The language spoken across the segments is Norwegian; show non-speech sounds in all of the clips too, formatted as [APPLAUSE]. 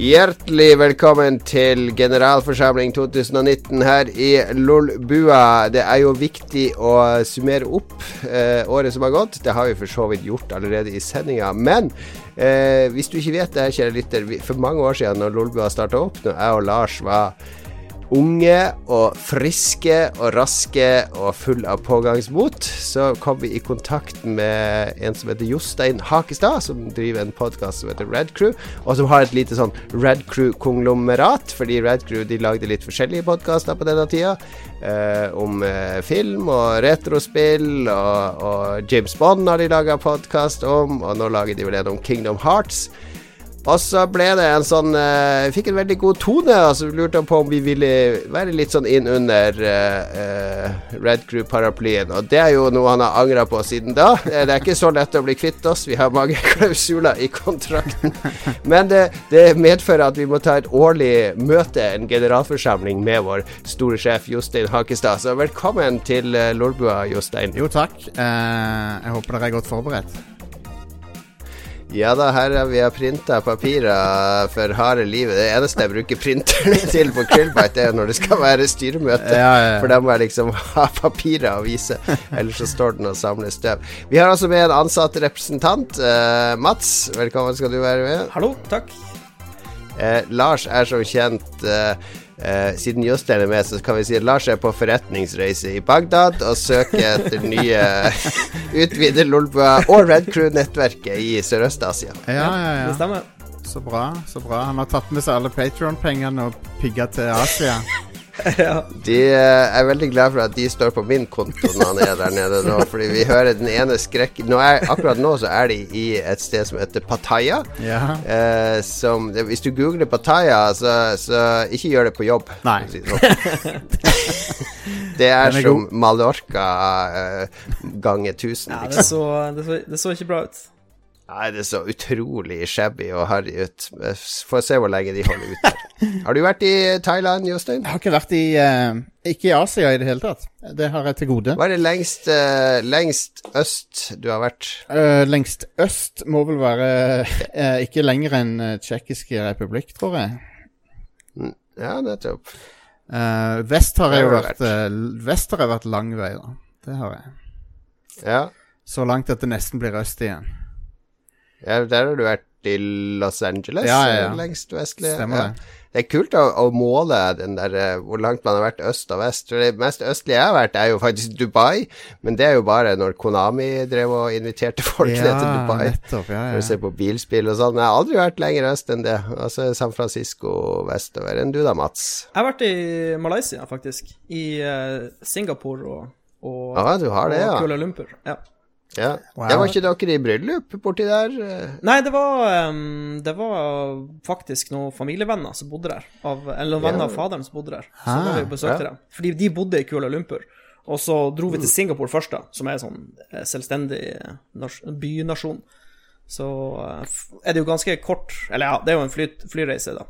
Hjertelig velkommen til generalforsamling 2019 her i Lolbua. Det er jo viktig å summere opp eh, året som har gått. Det har vi for så vidt gjort allerede i sendinga. Men eh, hvis du ikke vet det, her, kjære lytter, for mange år siden når Lolbua starta opp, når jeg og Lars var unge og friske og raske og full av pågangsmot, så kom vi i kontakt med en som heter Jostein Hakestad, som driver en podkast som heter Red Crew, og som har et lite sånn Red Crew-konglomerat, fordi Red Crew de lagde litt forskjellige podkaster på denne tida. Eh, om eh, film og retrospill, og, og James Bond har de laga podkast om, og nå lager de vel en om Kingdom Hearts. Og så ble det en sånn uh, Fikk en veldig god tone, og så lurte han på om vi ville være litt sånn inn under uh, Red Crew-paraplyen. Og det er jo noe han har angra på siden da. Det er ikke så lett å bli kvitt oss, vi har mange [LAUGHS] klausuler i kontrakten. Men det, det medfører at vi må ta et årlig møte, en generalforsamling, med vår store sjef Jostein Hakestad. Så velkommen til Lolbua, Jostein. Jo, takk. jeg håper dere er godt forberedt. Ja da, her har vi printa papirer for harde livet. Det eneste jeg bruker printerne [LAUGHS] til på Krillbite, er når det skal være styremøte. Ja, ja, ja. For da må jeg liksom ha papirer å vise, ellers så står den og samler støv. Vi har altså med en ansatt representant. Uh, Mats, velkommen skal du være med. Hallo, takk. Uh, Lars er som kjent uh, Uh, siden Jostein er med, så kan vi si at Lars er på forretningsreise i Bagdad og søker etter nye [LAUGHS] utvidede Lolbua og Red Crew-nettverket i Sørøst-Asia. Ja, ja, ja. Det stemmer. Så bra. så bra Han har tatt med seg alle Patron-pengene og pigga til Asia. [LAUGHS] [LAUGHS] ja. De eh, er veldig glad for at de står på min konto når han er der nede nå, fordi vi hører den ene skrekk nå er, Akkurat nå så er de i et sted som heter Pattaya. Ja. Eh, som, hvis du googler Pattaya, så, så ikke gjør det på jobb. Nei. Sånn. [LAUGHS] det er, er som Mallorca eh, ganger 1000. Ja, det så, det, så, det så ikke bra ut. Nei, det så utrolig shabby og harry ut. Får se hvor lenge de holder ut her. Har du vært i Thailand, Jostein? Jeg har ikke vært i uh, Ikke i Asia i det hele tatt. Det har jeg til gode. Hva er det lengst, uh, lengst øst du har vært? Uh, lengst øst må vel være ikke lenger enn Tsjekkiske republikk, tror jeg. Mm, ja, nettopp. vest har jeg jo vært, Vest har jeg vært lang vei, da. Det har jeg. Ja. Så langt at det nesten blir øst igjen. Ja, der har du vært i Los Angeles, ja, ja, ja. lengst vestlig. Stemmer det. Det er kult å, å måle den der, eh, hvor langt man har vært øst og vest. For Det mest østlige jeg har vært, er jo faktisk Dubai. Men det er jo bare når Konami drev og inviterte folk ned til Dubai nettopp, for å se på bilspill og sånn. Jeg har aldri vært lenger øst enn det. Altså San Francisco vestover. Enn du da, Mats? Jeg har vært i Malaysia, faktisk. I uh, Singapore og, og, ah, du har det, og Kuala Lumpur. Ja. Ja. Wow. Det var ikke dere i bryllup borti der? Nei, det var, um, det var faktisk noen familievenner som bodde der. Av, eller noen venner av faderen som bodde der. Så var vi besøkte ja. dem. Fordi de bodde i Kuala Lumpur. Og så dro vi til Singapore først, da, som er en sånn eh, selvstendig bynasjon. Så uh, er det jo ganske kort Eller ja, det er jo en fly, flyreise, da.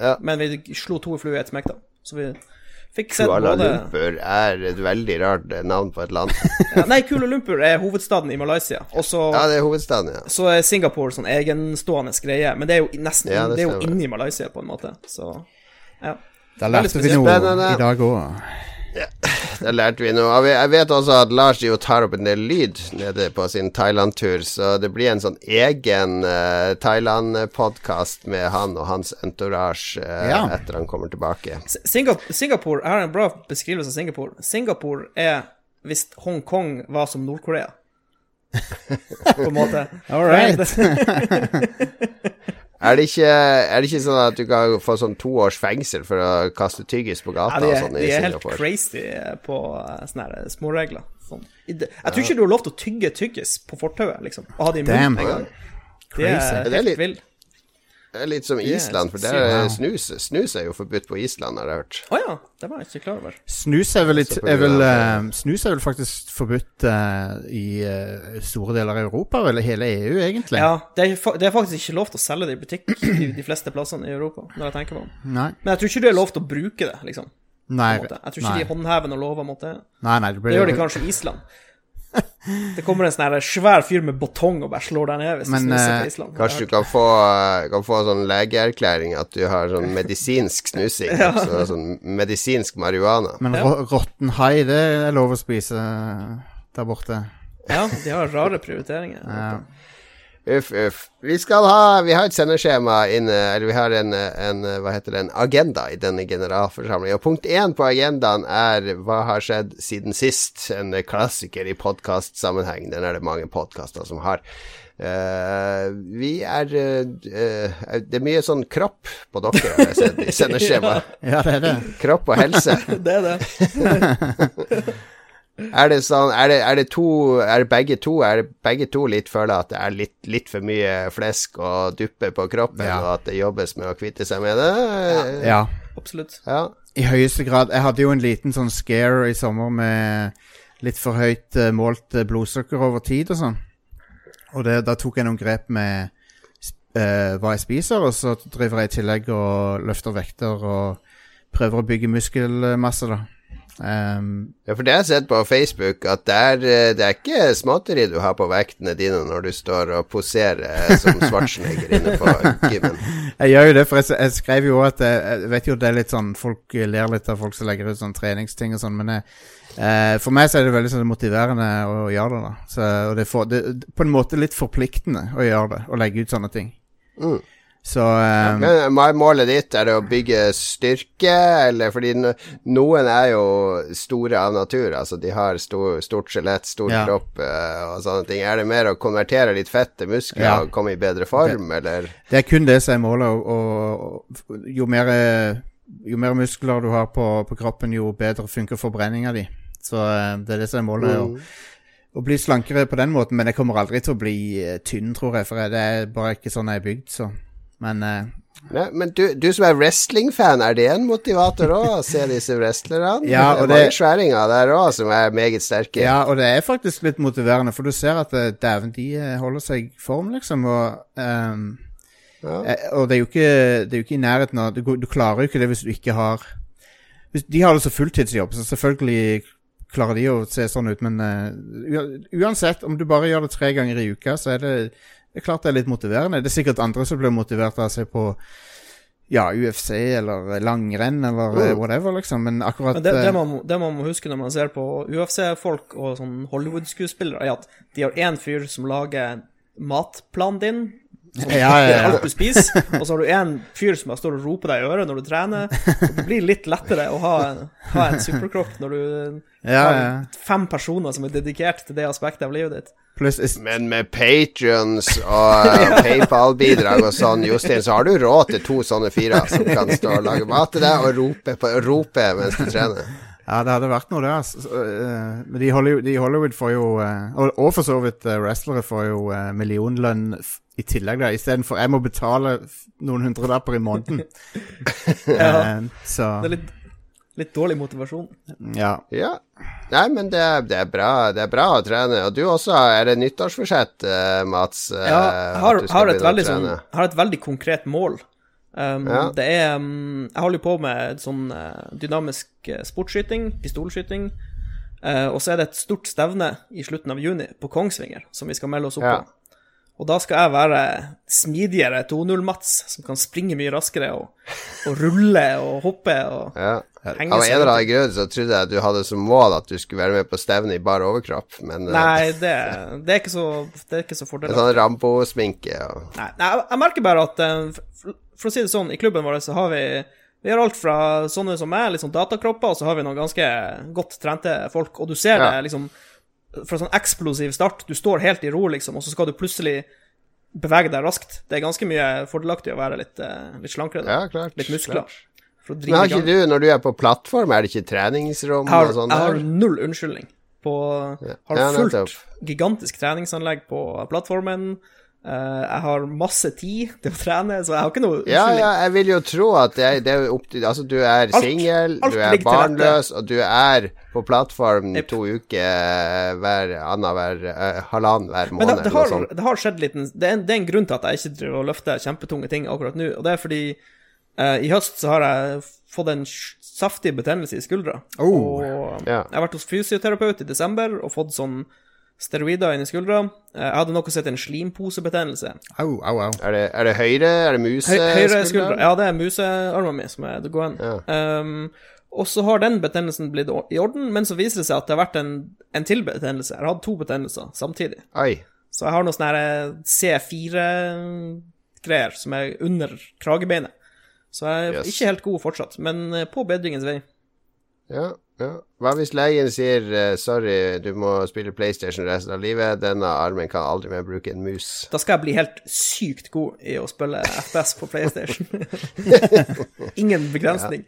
Ja. Men vi slo to fluer i ett smekk, da. Så vi Fikk sett Kuala både... Lumpur er et veldig rart navn på et land. [LAUGHS] ja, nei, Kuala Lumpur er hovedstaden i Malaysia. Også, ja, det er hovedstaden, ja. Så er Singapore sånn egenstående greie, men det er jo nesten ja, det, det er jo inni Malaysia, på en måte. Så ja. Da lærte vi noe i dag òg. Ja, [LAUGHS] det lærte vi noe. Jeg vet også at Lars jo tar opp en del lyd nede på sin Thailand-tur, så det blir en sånn egen uh, Thailand-podkast med han og hans entourage uh, ja. etter han kommer tilbake. Singapore, Singapore Jeg har en bra beskrivelse av Singapore. Singapore er hvis Hongkong var som Nord-Korea. [LAUGHS] på en måte. All right. [LAUGHS] Er det, ikke, er det ikke sånn at du kan få sånn to års fengsel for å kaste tyggis på gata? Ja, de er, sånn de er helt crazy på eh, sånne småregler. Sånn. Jeg tror ikke du har lov til å tygge tyggis på fortauet, liksom. Og ha det i munnen en gang. Det er helt er litt som Island, for der er snus, snus er jo forbudt på Island, har jeg hørt. Å oh, ja, det var jeg ikke klar over. Snus er vel, litt, er vel, uh, snus er vel faktisk forbudt uh, i uh, store deler av Europa, eller hele EU, egentlig. Ja, det er, det er, faktisk ikke lov til å selge det i butikk [CLEARS THROAT] i de fleste plassene i Europa, når jeg tenker på det. Nei. Men jeg tror ikke det er lov til å bruke det, liksom. Nei, jeg tror ikke nei. de håndhever noen lover mot det. Nei, nei, det, det gjør de kanskje i Island. [LAUGHS] Det kommer en sånn svær fyr med batong og bare slår deg ned hvis Men, du eh, på Kanskje du kan få, kan få sånn legeerklæring at du har sånn medisinsk snusing. [LAUGHS] Ja. Så, sånn medisinsk marihuana. Men Ja. råtten hai, det er lov å spise eh, der borte. Ja, de har rare prioriteringer. Ja. Uff, uff. Vi skal ha Vi har et sendeskjema inne, eller vi har en, en hva heter det, en agenda i denne generalforsamlingen. Og punkt én på agendaen er hva har skjedd siden sist? En klassiker i podkastsammenheng. Den er det mange podkaster som har. Uh, vi er eh, Det er mye sånn kropp på dere, har jeg sett i [LAUGHS] sendeskjemaet. ja, det er det. Kropp og helse. [LAUGHS] Det er det. [LAUGHS] Er det sånn Er det, er det to Er det begge to Er det begge to litt føler at det er litt, litt for mye flesk og duppe på kroppen, Ja. og at det jobbes med å kvitte seg med det? Ja. Absolutt. Ja. I høyeste grad. Jeg hadde jo en liten sånn scare i sommer med litt for høyt eh, målt eh, blodsukker over tid og sånn. Og det, da tok jeg noen grep med eh, hva jeg spiser, og så driver jeg i tillegg og løfter vekter og prøver å bygge muskelmasse, da. Ehm, ja, for det har jeg sett på Facebook, at det er, eh, det er ikke småtteri du har på vektene dine når du står og poserer eh, som [LAUGHS] Schwarzenegger inne på gymmen. jeg gjør jo det, for jeg, jeg skrev jo at jeg, jeg vet jo det er litt sånn Folk ler litt av folk som legger ut sånn treningsting og sånn, men jeg, eh, for meg så er det veldig sånn motiverende å gjøre det. da så, Og det er på en måte litt forpliktende å gjøre det, å legge ut sånne ting. Mm. Så Men er målet ditt? Er det å bygge styrke, eller fordi noen er jo store av natur, altså de har stor, stort skjelett, stor Ja. kropp uh, og sånne ting. Er det mer å konvertere litt fett til muskler Ja. og komme i bedre form, eller? det er kun det som er målet. Og, og jo, mer, jo mer muskler du har på, på kroppen, jo bedre funker forbrenninga di. Så uh, det er det som er målet. Mm. Å, å bli slankere på den måten, men jeg kommer aldri til å bli eh, tynn, tror jeg. For det er bare ikke sånn jeg er bygd, så. Men uh, Nei, men du, du som er wrestling-fan, er det en motivator òg, å se disse wrestlerne? Ja, det og er mange det- sværinger der òg som er meget sterke. Ja, og det er faktisk litt motiverende, for du ser at eh, dæven, de eh, holder seg i form, liksom. Og, um, Ja. eh, og det er ikke, det er jo ikke i nærheten av du, du klarer jo ikke det hvis du ikke har hvis, De har det som fulltidsjobb, så selvfølgelig klarer de å se sånn ut, men uh, uansett, om du bare gjør det tre ganger i uka, så er det, det er klart det er litt motiverende. Det er sikkert andre som blir motivert av å se på ja, UFC eller langrenn eller eh, Mm. whatever, liksom, men akkurat Men det, det, eh, man, det man må huske når man ser på UFC-folk og sånn Hollywood-skuespillere, er at de har én fyr som lager matplanen din, som [LAUGHS] Ja, ja, ja. alt du spiser, og så har du en fyr som står og roper deg i øret når du trener. Og det blir litt lettere å ha, ha en superkropp når du ja, har fem personer som er dedikert til det aspektet av livet ditt. Men med patrions og [LAUGHS] uh, PayPal-bidrag og sånn, Jostein, så har du råd til to sånne fyrer som kan stå og lage mat til deg og rope, på, rope mens du trener. Ja, det hadde vært noe, det. Altså. Eh, Men de, Hollywood, de i Hollywood får jo eh, Og, for så vidt eh, wrestlere får jo eh, millionlønn i tillegg, da. Istedenfor jeg må betale noen hundrelapper i måneden. [LAUGHS] Ja, Eh, så det er litt, litt dårlig motivasjon. ja. Ja. Nei, men det, det, er bra, det er bra å trene. Og du også, er det nyttårsforsett, eh, Mats? eh, Ja, jeg har, har, et veldig, sånn, har et veldig konkret mål. Um, Ja. Det er um, Jeg holder på med sånn eh, dynamisk sportsskyting, pistolskyting. Uh, og så er det et stort stevne i slutten av juni på Kongsvinger som vi skal melde oss opp Ja. på. Og da skal jeg være smidigere 2-0-Mats, som kan springe mye raskere og, og rulle og hoppe og Ja. Henge Av en eller annen grunn så trodde jeg at du hadde som mål at du skulle være med på stevne i bar overkropp, men eh, Nei, [LAUGHS] det, det er ikke så, det er ikke så fordelaktig. sånn Rambo-sminke og Nei, nei, jeg- jeg merker bare at eh, for, for å si det sånn, i klubben vår så har vi vi har alt fra sånne som meg, litt sånn datakropper, og så har vi noen ganske godt trente folk. Og du ser Ja. det liksom fra sånn eksplosiv start. Du står helt i ro, liksom, og så skal du plutselig bevege deg raskt. Det er ganske mye fordelaktig å være litt, eh, litt slankere. da. Ja, klart. Litt muskler. klart. Men har ikke du, når du er på plattform, er det ikke treningsrom Jeg har, og sånn jeg har null unnskyldning. På, har Ja, fullt nettopp. gigantisk treningsanlegg på plattformen. Uh, jeg har masse tid til å trene, så jeg har ikke noe unnskyldning. ja, jeg vil jo tro at det er, det er opp til Altså, du er singel, du er barnløs, og du er på plattform Yep. to uker eh, hver annenhver uh, halvannen hver Men måned. det, det, har, det har skjedd litt det er, en, det er en grunn til at jeg ikke driver og løfter kjempetunge ting akkurat nå, og det er fordi eh, i høst så har jeg fått en saftig betennelse i skuldra. Oh. Og yeah. jeg har vært hos fysioterapeut i desember og fått sånn steroider inn i skuldra. Eh, Jeg hadde noe som heter en slimposebetennelse. Au, au, au. Er det, er det høyre? Er det muse? Høy, høyre skuldra? Ja, det er musearmen min som er det går an. Ja. Um, og så har den betennelsen blitt i orden, men så viser det seg at det har vært en, en til betennelse. Jeg har hatt to betennelser samtidig. Oi. Så jeg har noe sånn C4-greier som er under kragebeinet. Så jeg er Yes. ikke helt god fortsatt, men eh, på bedringens vei. Ja, ja. Hva hvis legen sier eh, sorry, du må spille PlayStation resten av livet, denne armen kan aldri mer bruke en mus? Da skal jeg bli helt sykt god i å spille FPS på PlayStation. [LAUGHS] Ingen begrensning.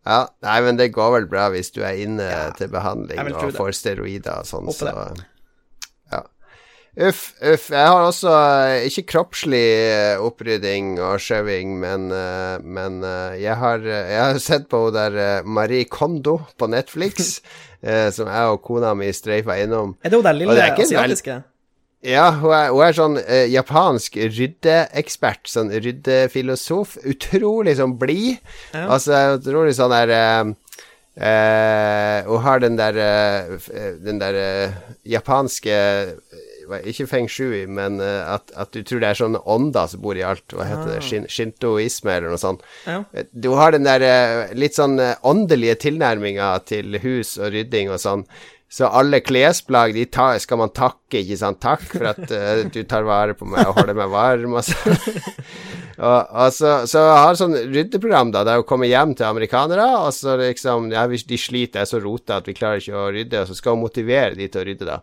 Ja, nei, men det går vel bra hvis du er inne til behandling og får steroider og sånn, så Ja. Uff, uff. Jeg har også eh, ikke kroppslig eh, opprydding og skjøving, men, eh, men jeg, har, jeg har sett på hun der Marie Kondo på Netflix, [LAUGHS] som jeg og kona mi streifa innom. Er det hun der lille vel- asiatiske? Ja, hun er, hun er sånn eh, japansk ryddeekspert, sånn ryddefilosof. Utrolig sånn blid. Ja. Altså, utrolig sånn der eh, eh, Hun har den der Den der japanske Ikke feng shui, men eh, at, at du tror det er sånne ånder som bor i alt. Hva heter det? Shin, shintoisme, eller noe sånt. Ja. Eh, Du har den der eh, litt sånn åndelige tilnærminga til hus og rydding og sånn. Så alle klesplagg de tar, skal man takke, ikke sant. Takk for at uh, du tar vare på meg og holder meg varm og sånn. [LAUGHS] og, og så, så har sånn ryddeprogram da, der hun kommer hjem til amerikanere, og så liksom ja, De sliter, er så rota at vi klarer ikke å rydde, og så skal hun motivere de til å rydde, da.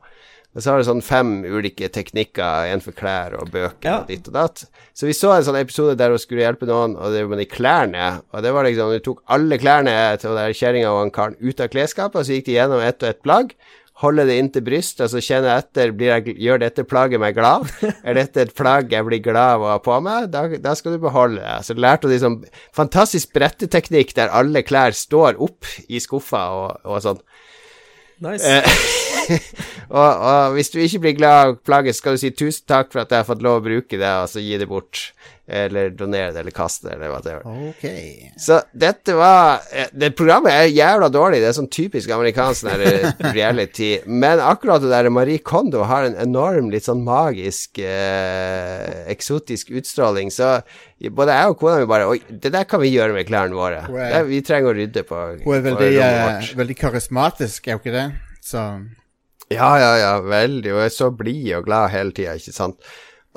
Og så har du sånn fem ulike teknikker, en for klær og bøker Ja. og ditt og datt. Så vi så en sånn episode der hun skulle hjelpe noen, og det var med de klærne. Og det var liksom Hun tok alle klærne til der kjerringa og han karen ut av klesskapet, og så gikk de gjennom ett og ett plagg. Holde det inntil brystet, og så kjenne etter blir jeg, Gjør dette plagget meg glad? [LAUGHS] Er dette et plagg jeg blir glad av å ha på meg? Da, da skal du beholde det. Så lærte hun liksom fantastisk bretteteknikk der alle klær står opp i skuffa og, og sånn. Nice. Eh, [LAUGHS] og, og hvis du ikke blir glad av plagget, skal du si tusen takk for at jeg har fått lov å bruke det, og så gi det bort. Eller donere det, eller kaste det, eller hva det er. Ok. Så dette var eh, Det programmet er jævla dårlig. Det er sånn typisk amerikansk sånn eh, reality. [LAUGHS] Men akkurat det der Marie Kondo har en enorm, litt sånn magisk, eh, eksotisk utstråling. Så både jeg og kona mi bare Oi, det der kan vi gjøre med klærne våre. Hun er- Det, vi trenger å rydde på, Hun er veldig, eh, veldig karismatisk, er hun ikke det? Så Ja, ja, ja, veldig. Og er så blid og glad hele tida, ikke sant.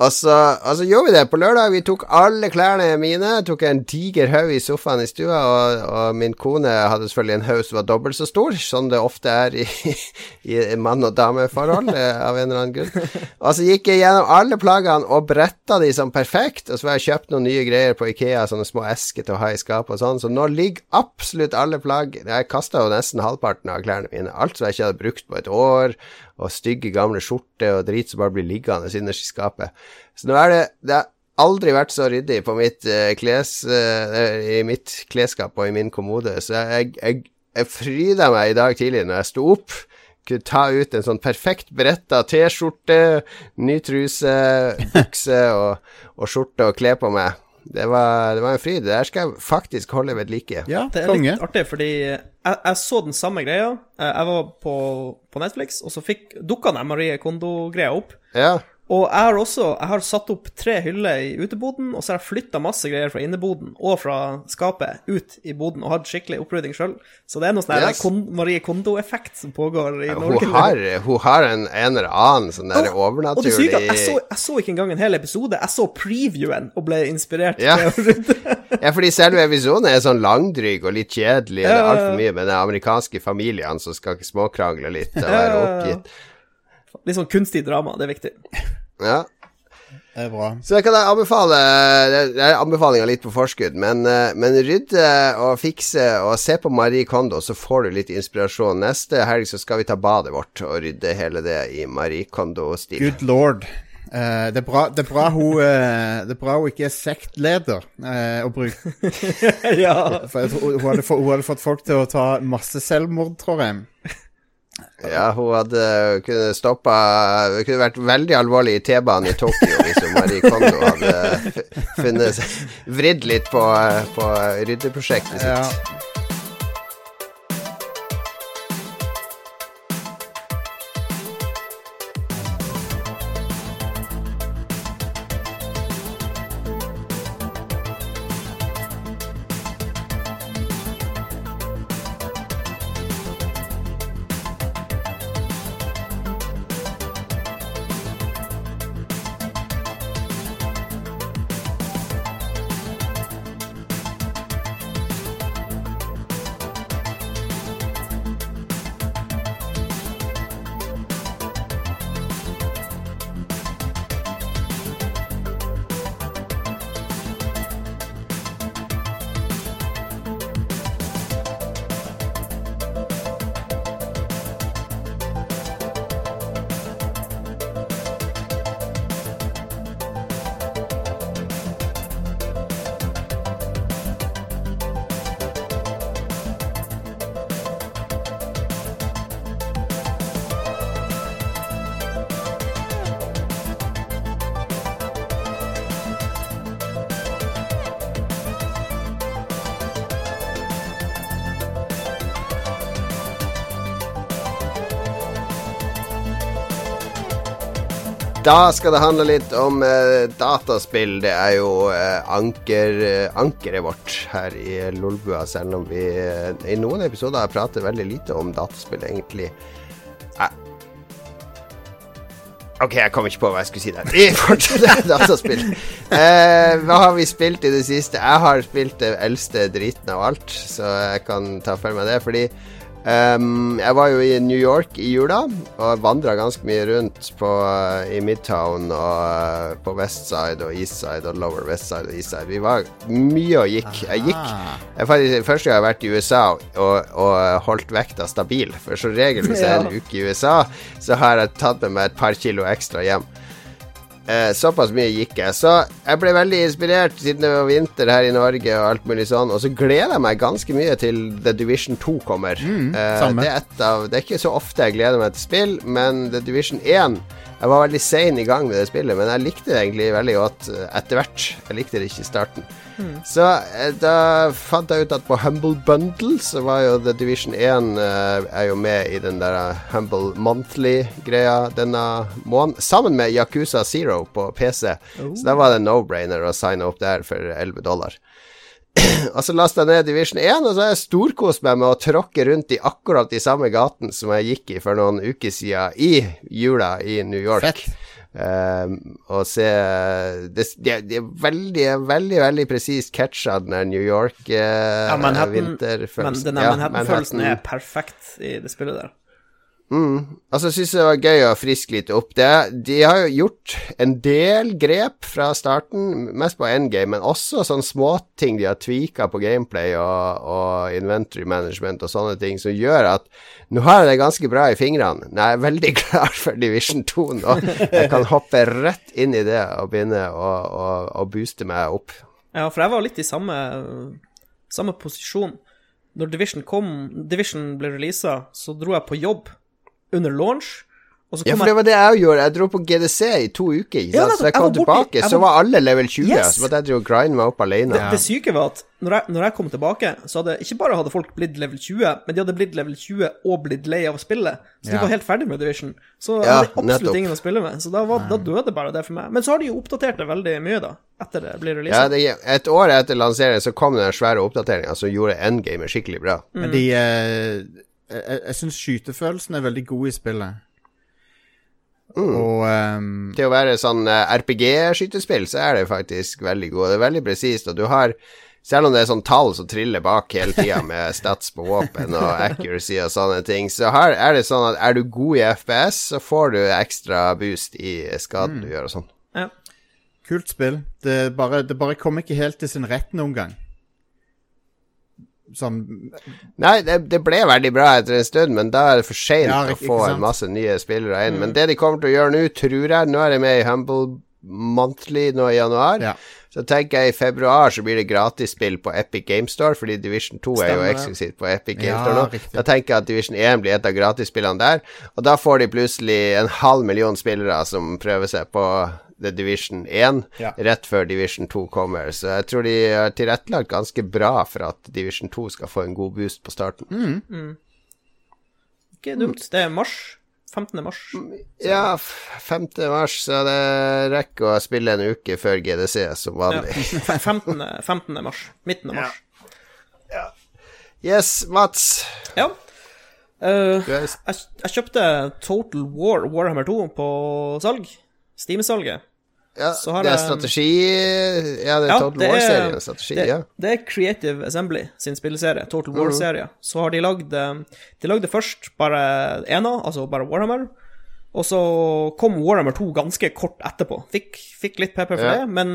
Og så, og så gjorde vi det på lørdag. Vi tok alle klærne mine. Tok en diger haug i sofaen i stua, og, og min kone hadde selvfølgelig en haug som var dobbelt så stor, som det ofte er i, [LAUGHS] i mann- og dameforhold, eh, av en eller annen grunn. Og så gikk jeg gjennom alle plaggene og bretta de som perfekt, og så har jeg kjøpt noen nye greier på Ikea, sånne små esker til å ha i skapet og sånn, så nå ligger absolutt alle plagg Jeg kasta jo nesten halvparten av klærne mine. Alt som jeg ikke hadde brukt på et år, og stygge gamle skjorter og drit som bare blir liggende innerst i skapet. Så nå er det Det har aldri vært så ryddig på mitt eh, kles eh, i mitt klesskap og i min kommode, så jeg, jeg, jeg fryda meg i dag tidlig når jeg sto opp. Kunne ta ut en sånn perfekt beretta T-skjorte, ny truse, bukse og, og skjorte og kle på meg. Det var, det var en fryd. Det der skal jeg faktisk holde ved like. ja, Det er konge. litt artig, fordi jeg, jeg så den samme greia. Jeg var på, på Netflix, og så dukka den Marie Kondo-greia opp. Ja. Og jeg har også jeg har satt opp tre hyller i uteboden, og så har jeg flytta masse greier fra inneboden og fra skapet ut i boden og hatt skikkelig opprydding sjøl. Så det er noe sånn Yes. kon Marie Kondo-effekt som pågår i Hun Norge. har, hun har en, en eller annen sånn der Og det syke at jeg så, overnaturlig jeg så ikke engang en hel episode. Jeg så previewen og ble inspirert Ja. [LAUGHS] Ja, fordi selve episoden er sånn langdryg og litt kjedelig. Ja, ja. altfor mye med de amerikanske familiene som skal småkrangle litt og være oppgitt. Litt sånn kunstig drama, det er viktig. Ja. Det er bra. Så jeg kan anbefale Det er anbefalinga litt på forskudd, men, eh, men rydde og fikse og se på Marie Kondo, så får du litt inspirasjon. Neste helg så skal vi ta badet vårt og rydde hele det i Marie Kondo-stil. Good lord. Uh, det, er bra, det, er bra hun, uh, det er bra hun ikke er sektleder uh, å bruke. [LAUGHS] ja. For hun, hun hadde, hun hadde fått folk til å ta masse selvmord, tror jeg. Ja, hun hadde kunne stoppa Det kunne vært veldig alvorlig i T-banen i Tokyo hvis Marie Kondo hadde funnet Vridd litt på, på ryddeprosjektet sitt. Ja. Da skal det handle litt om eh, dataspill. Det er jo eh, anker, eh, ankeret vårt her i Lolbua, selv om vi eh, i noen episoder har pratet veldig lite om dataspill, egentlig. Eh. OK, jeg kom ikke på hva jeg skulle si der. Vi fortsetter dataspill. Eh, hva har vi spilt i det siste? Jeg har spilt det eldste driten av alt, så jeg kan ta for meg det. Fordi Um, jeg var jo i New York i jula og vandra ganske mye rundt på, uh, i Midtown og uh, på Westside og Eastside og Lower Westside og Eastside. Vi var mye og gikk. Jeg gikk jeg faktisk, Første gang jeg har vært i USA og, og holdt vekta stabil. For som regel hvis jeg er en [LAUGHS] uke i USA, så har jeg tatt med meg et par kilo ekstra hjem. Eh, såpass mye gikk jeg. Så jeg ble veldig inspirert siden det var vinter her i Norge og alt mulig sånn. Og så gleder jeg meg ganske mye til The Division 2 kommer. Mm, eh, det, er av, det er ikke så ofte jeg gleder meg til spill, men The Division 1 Jeg var veldig sein i gang med det spillet, men jeg likte det egentlig veldig godt etter hvert. Jeg likte det ikke i starten. Mm. Så eh, da fant jeg ut at på Humble Bundle så var jo The Division 1 uh, er jo med i den der Humble Monthly-greia denne måneden, sammen med Yakuza Zero på PC. Oh. Så da var det no-brainer å signe opp der for 11 dollar. [CLEARS THROAT] og så lasta jeg ned Division 1, og så har jeg storkost meg med å tråkke rundt i akkurat de samme gatene som jeg gikk i for noen uker siden i jula i New York. Fett. Um, og se Det, det, det er veldig, veldig veldig presist catcha den der New York-vinterfølelsen. Uh, ja, men denne ja, Manhattan-følelsen er perfekt i det spillet der. Mm. Altså, jeg syns det var gøy å friske litt opp det. De har jo gjort en del grep fra starten, mest på endgame, men også sånne småting de har tvika på gameplay og, og, inventory management og sånne ting, som gjør at nå har jeg det ganske bra i fingrene. Nå er jeg veldig [LAUGHS] klar for Division 2 nå. Jeg kan hoppe rett inn i det og begynne å, å, å booste meg opp. Ja, for jeg var litt i samme, samme posisjon. Når Division kom, Division ble releasa, så dro jeg på jobb under launch. ja, for det var det jeg gjorde. Jeg dro på GDC i to uker. Ja, så jeg kom jeg tilbake, i, jeg var... så var alle level 20. Yes. Så måtte jeg drive og grinde meg opp alene. Det, det syke var at når jeg, når jeg, kom tilbake, så hadde ikke bare hadde folk blitt level 20, men de hadde blitt level 20 og blitt lei av å spille. Så de var helt ferdig med Division. Så ja, hadde absolutt nettopp. ingen å spille med. Så da, var, da, døde bare det for meg. Men så har de jo oppdatert det veldig mye, da. Etter det blir releaset. Ja, et år etter lanseringen så kom den svære oppdateringa som gjorde endgame skikkelig bra. Mm. Men de uh jeg, jeg syns skytefølelsen er veldig god i spillet. Mm. Og um, Til å være sånn uh, RPG-skytespill, så er det faktisk veldig god. Det er veldig presist, og du har selv om det er sånn tall som triller bak hele tida [LAUGHS] med stats på våpen og accuracy og sånne ting, så her er det sånn at er du god i FPS, så får du ekstra boost i skaden mm. du gjør og sånn. Ja. Kult spill. Det bare, det bare kom ikke helt til sin rett noen gang sånn Nei, det, det, ble veldig bra etter en stund, men da er det for seint ja, å få en masse nye spillere inn. Mm. Men det de kommer til å gjøre nå, tror jeg Nå er de med i Humble Monthly nå i januar. Ja. Så tenker jeg i februar så blir det gratisspill på Epic Gamestore, fordi Division 2 Stemmer. er jo eksklusivt på Epic ja, Store nå. Riktig. Da tenker jeg at Division 1 blir et av gratisspillene der, og da får de plutselig en halv million spillere som prøver seg på The Division 1 ja. rett før Division 2 kommer. Så jeg tror de har tilrettelagt ganske bra for at Division 2 skal få en god boost på starten. Mm. Mm. Ikke dumt. Det er mars. 15. mars. Så. Ja, 5. mars, så det rekker å spille en uke før GDC som vanlig. Ja. [LAUGHS] 15. 15. mars. Midten av mars. Ja. Yes, Mats. Ja. Uh, jeg, jeg, kjøpte Total War Warhammer 2 på salg. Steam-salget. Ja, det er strategi Ja, det er ja, Total War-serien. Strategi, det, ja. det er Creative Assembly sin spilleserie, Total War-serie. Mm. Så har de lagd eh, De lagde først bare ena, altså bare Warhammer. Og så kom Warhammer 2 ganske kort etterpå. Fikk, fikk litt pepper for ja. det, men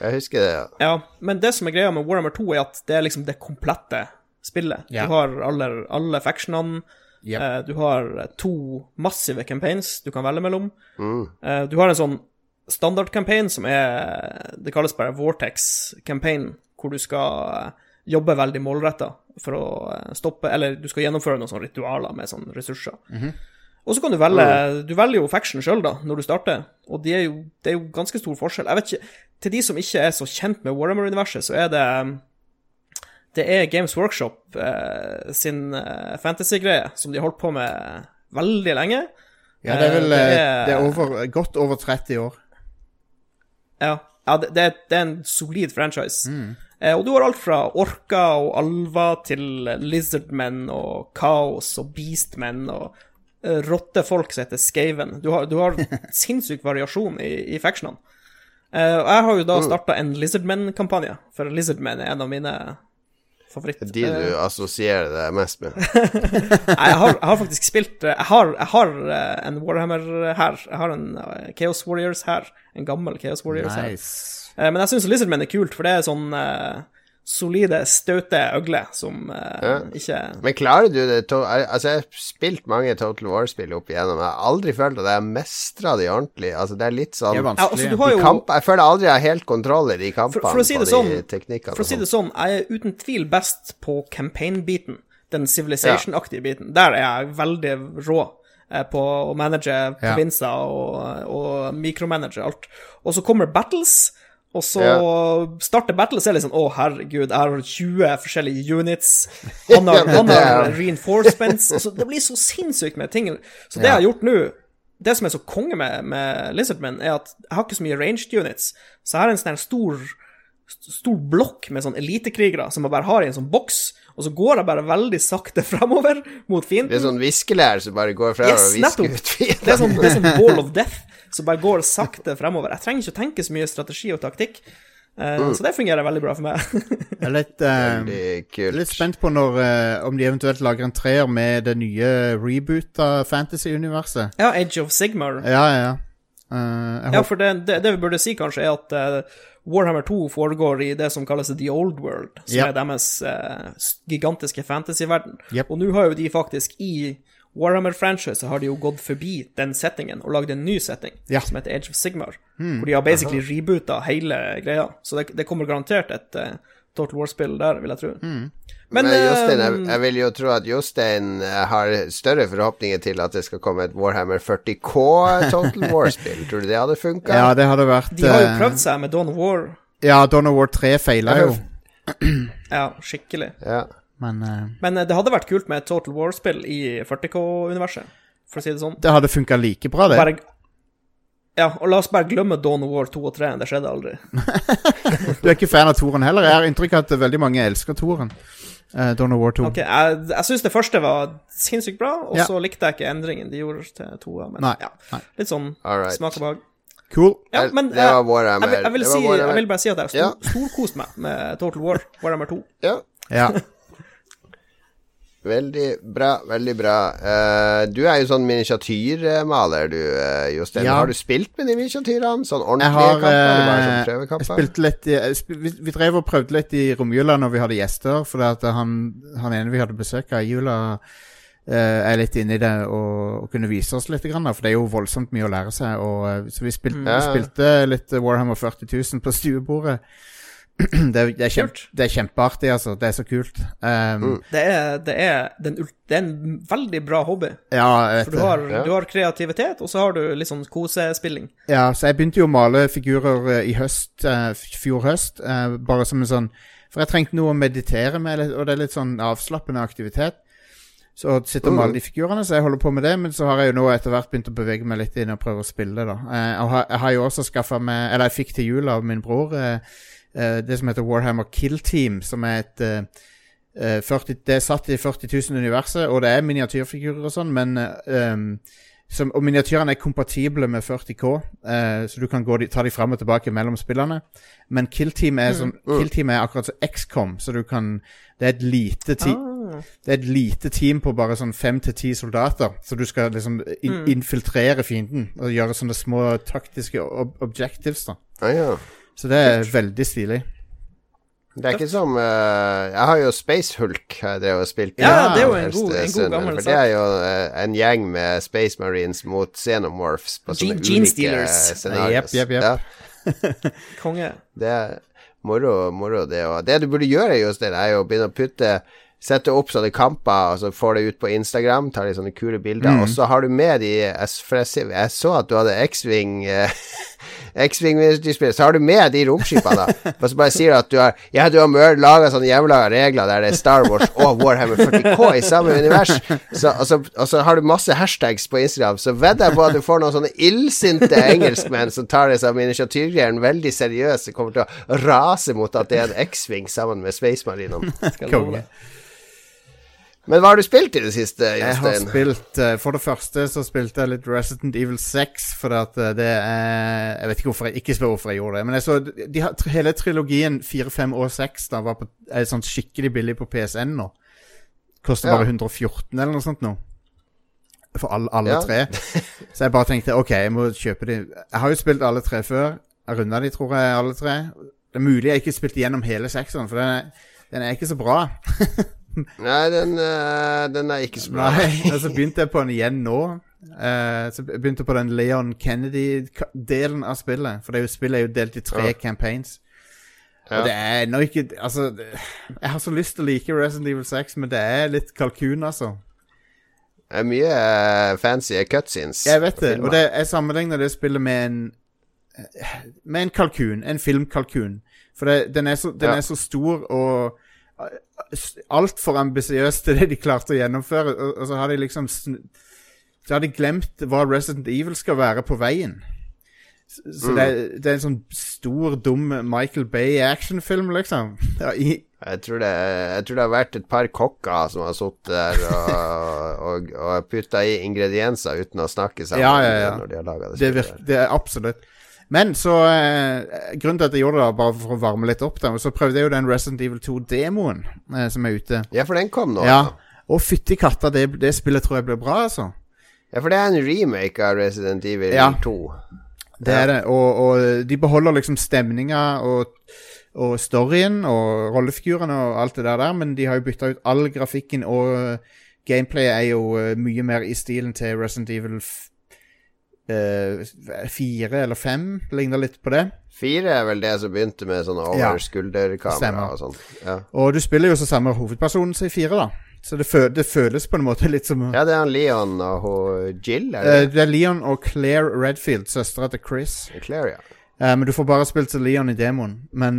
Jeg husker det, ja. ja. Men det som er greia med Warhammer 2, er at det er liksom det komplette spillet. Ja. Du har alle, alle factionene. Yep. Uh, du har to massive campaigns du kan velge mellom. Mm. Uh, du har en sånn standard-campaign som er Det kalles bare Vortex-campaign, hvor du skal eh, jobbe veldig målretta for å eh, stoppe Eller du skal gjennomføre noen sånne ritualer med sånne ressurser. Mm -hmm. Og så kan du velge mm. Du velger jo faction sjøl, da, når du starter, og det er jo, det er jo ganske stor forskjell. Jeg vet ikke Til de som ikke er så kjent med Warhammer-universet, så er det Det er Games Workshop eh, sin eh, fantasy-greie som de har holdt på med veldig lenge. Ja, det er vel Eh, det eh, er- det er over, godt over 30 år. Ja, ja det, det, det er en solid franchise. Mm. Eh, og du har alt fra orker og alver til lizardmen og kaos og beastmen og eh, rottefolk som heter Skaven. Du har, du har [LAUGHS] sinnssyk variasjon i, i factionene. Eh, og jeg har jo da starta en Lizardmen-kampanje, for Lizardmen er en av mine favoritt... De du assosierer deg mest med. [LAUGHS] Nei, jeg har, jeg har faktisk spilt eh, Jeg har, jeg har eh, en Warhammer her. Jeg har en Chaos Warriors her. En gammel Chaos Warriors. Nice. her. Men jeg syns Lizardmen er kult, for det er sånn solide, staute øgler som eh, Ja. ikke Men klarer du det to Altså, jeg har spilt mange Total War-spill opp igjennom. Jeg har aldri følt at jeg har mestra de ordentlig. Altså, det er litt sånn er ja, altså, du har jo, kamp, Jeg føler aldri jeg har helt kontroll i de kampene for for si på sånn- de teknikkene. For å si det sånn, jeg er uten tvil best på campaign-biten. Den civilization-aktige biten. Der er jeg veldig rå eh, på å manage provinser og, og micromanage alt. Og så kommer battles. Og så starter battle, og så er litt sånn Å, herregud, jeg har 20 forskjellige units. [LAUGHS] Han har, han har reinforcements. Altså, det blir så sinnssykt med ting. Så det jeg har gjort nå Det som er så konge med, med Lizardmen, er at jeg har ikke så mye ranged units. Så jeg har en sånn stor stor blokk med sånn elitekrigere som jeg bare har i en sånn boks, og så går jeg bare veldig sakte [LAUGHS] fremover mot Det er sånn viskelær som bare går fra Yes, og visker nettopp. ut fienden. Det er sånn, det er sånn ball of death som bare går sakte fremover. Jeg trenger ikke å tenke så mye strategi og taktikk, Uh, Mm. så det fungerer veldig bra for meg. [LAUGHS] Jeg er litt, uh, litt spent på når, uh, om de eventuelt lager en treer med det nye reboota fantasy-universet. ja, Age of Sigmar. Ja, ja, ja. Eh, Ja, for det, det, det vi burde si, kanskje, er at Warhammer 2 foregår i det som kalles The Old World, som yep. er deres eh, gigantiske fantasyverden. Yep. Og nå har jo de faktisk i Warhammer-franchise har de jo gått forbi den settingen og lagd en ny setting Ja. som heter Age of Sigmar, hvor de har basically reboota hele greia. Så det, det kommer garantert et eh, Total War-spill der, vil jeg tro. Mm. Men, Men, Jostein, jeg, eh, jeg vil jo tro at Jostein eh, har større forhåpninger til at det skal komme et Warhammer 40K Total [LAUGHS] War-spill. Tror du det hadde funka? Ja, det hadde vært De har jo eh, prøvd seg med Dawn of War, Ja, Dawn of War 3 feila jo, ja, skikkelig. Ja. men uh... Men det hadde vært kult med et Total War-spill i 40K-universet, for å si det sånn. det hadde funka like bra, det. Bare, ja, og la oss bare glemme Dawn of War 2 og 3. Det skjedde aldri. [LAUGHS] Du er ikke fan av toren heller? Jeg har inntrykk av at veldig mange elsker toren. Uh, Dawn of War 2. Ok, Jeg, jeg syns det første var sinnssykt bra, og Ja. så likte jeg ikke endringen de gjorde til toa. Men Nei, ja, nei. litt sånn right. smak og behag. Cool. Ja, men det var eh, Warhammer. Jeg, vil- jeg, vil si, jeg vil bare si at jeg har stor, meg med Total War, Warhammer 2. ja. Ja. [LAUGHS] Veldig bra, veldig bra. Uh, du er jo sånn miniatyrmaler, du, uh, Jostein. Ja. Har du spilt med de miniatyrene? Sånn ordentlige har kamper? Eller bare eh, sånn Jeg prøvekamper? spilte litt i, sp vi, vi drev og prøvde litt i romjula når vi hadde gjester, for han, han ene vi hadde besøk av i jula, uh, er litt inne i det og, og kunne vise oss litt, grann, for det er jo voldsomt mye å lære seg. Og, eh, så vi, spilte, mm. vi spilte litt Warhammer 40 000 på stuebordet. Det, det, er kjempe, det er kjempeartig, altså. Det er så kult. Um, Mm. Det er, det, er den, det er en veldig bra hobby. Ja, jeg For du har, Ja. du har kreativitet, og så har du litt sånn kosespilling. Ja, så jeg begynte jo å male figurer eh, i høst, eh, fjor høst, eh, bare som en sånn For jeg trengte noe å meditere med, og det er litt sånn avslappende aktivitet. Så sitter sitte og maler de figurene, så jeg holder på med det. Men så har jeg jo nå etter hvert begynt å bevege meg litt inn og prøve å spille, da. Eh, og har- jeg har jo også skaffa meg Eller jeg fikk til jul av min bror eh, det som heter Warhammer Kill Team, som er et eh, eh, 40, Det er satt i 40 000-universet, og det er miniatyrfigurer og sånn, men eh, um, som, og miniatyrene er kompatible med 40K, uh, så du kan gå de, ta de fram og tilbake mellom spillene. Men Kill Team er, sånn, Kill Team er akkurat som XCOM, så du kan Det er et lite team. Ah. Det er et lite team på bare sånn fem til ti soldater, så du skal liksom in, infiltrere fienden og gjøre sånne små taktiske ob objectives, da. Ah, ja. Så det er veldig stilig. Det er ikke som uh, Jeg har jo Space Hulk har jeg drev og spilte. Ja, det er jo en god- en god gammel For det er jo uh, en gjeng med Space Marines mot Xenomorphs på sånne Gene- ulike Stealers. scenarios. Jep, jep, jep. Ja. [LAUGHS] Konge. Det er moro, moro det òg. Det du burde gjøre, Jostein, er jo å begynne å putte Sette opp sånne kamper, og så får det ut på Instagram, tar litt sånne kule bilder, og så har du med de For jeg, ser- jeg så at du hadde X-Wing eh, [LAUGHS] X-Wing spiller, så har du med de romskipene, da. [LAUGHS] Og så bare sier du at du har Ja, du har laga sånne hjemmelaga regler der det er Star Wars og Warhammer 40K i samme univers. Så, og, så, og så har du masse hashtags på Instagram, så vedder jeg på at du får noen sånne illsinte engelskmenn som tar det som miniatyrgreiene veldig seriøst, som kommer til å rase mot at det er en X-Wing sammen med Space Marinene. [LAUGHS] Skal Men hva har du spilt i det siste, Jeg har spilt eh, For det første så spilte jeg litt Resident Evil 6, for eh, det er Jeg vet ikke hvorfor jeg ikke spør hvorfor jeg gjorde det, men jeg så de hele trilogien 4, 5 og 6 da var på, er sånn skikkelig billig på PSN nå. Koster Ja. bare 114 eller noe sånt nå. For alle, alle Ja. tre. [LAUGHS] Så jeg bare tenkte OK, jeg må kjøpe de. Jeg har jo spilt alle tre før. Jeg runda de, tror jeg, alle tre. Det er mulig jeg ikke spilte gjennom hele sekseren, for den er, den er ikke så bra. [LAUGHS] Nei, den, uh, den er ikke så bra. Nei, [LAUGHS] så så begynte jeg på den igjen nå. Uh, så jeg på den Leon Kennedy-delen av spillet. For det er jo, spillet er jo delt i tre Ja. campaigns. Ja. Og det er ennå ikke Altså, det, jeg har så lyst til å like Resident Evil 6, men det er litt kalkun, altså. Det er mye uh, fancy cutscenes. Jeg vet det. Og det, jeg sammenligner det spillet med en Med en kalkun. En filmkalkun. For det, den, er så, den Ja. er så stor og altfor ambisiøs til det de klarte å gjennomføre. Og, og så har de liksom Så har de glemt hva Resident Evil skal være på veien. Så, Mm. det, det er en sånn stor, dum Michael Bay-actionfilm, liksom. [LAUGHS] I, Jeg tror, det, jeg tror det har vært et par kokker som har sittet der og, og, og putta i ingredienser uten å snakke sammen Ja, ja, ja. når de har det. Det, virker, det er absolutt. Men så eh, Grunnen til at jeg gjorde det, bare for å varme litt opp, da, så prøvde jeg jo den Resident Evil 2-demoen eh, som er ute. Ja, for den kom nå. Ja. Altså. Og fytti katta, det, det, spillet tror jeg blir bra, altså. Ja, for det er en remake av Resident Evil ja. 2. Det er det, og, og de beholder liksom stemninga og, og, storyen og rollefigurene og alt det der, men de har jo bytta ut all grafikken, og gameplay er jo eh, mye mer i stilen til Resident Evil 4 Uh, fire eller fem, ligner litt på det. Fire er vel det som begynte med sånne over-skulder-kamera og sånn. Ja. Og du spiller jo så samme hovedpersonen som i fire, da. Så det, fø det, føles på en måte litt som Ja, det er Leon og Jill, er det? Uh, det er Leon og Claire Redfield, søstera til Chris. Claire, ja. Uh, men du får bare spilt som Leon i demoen. Men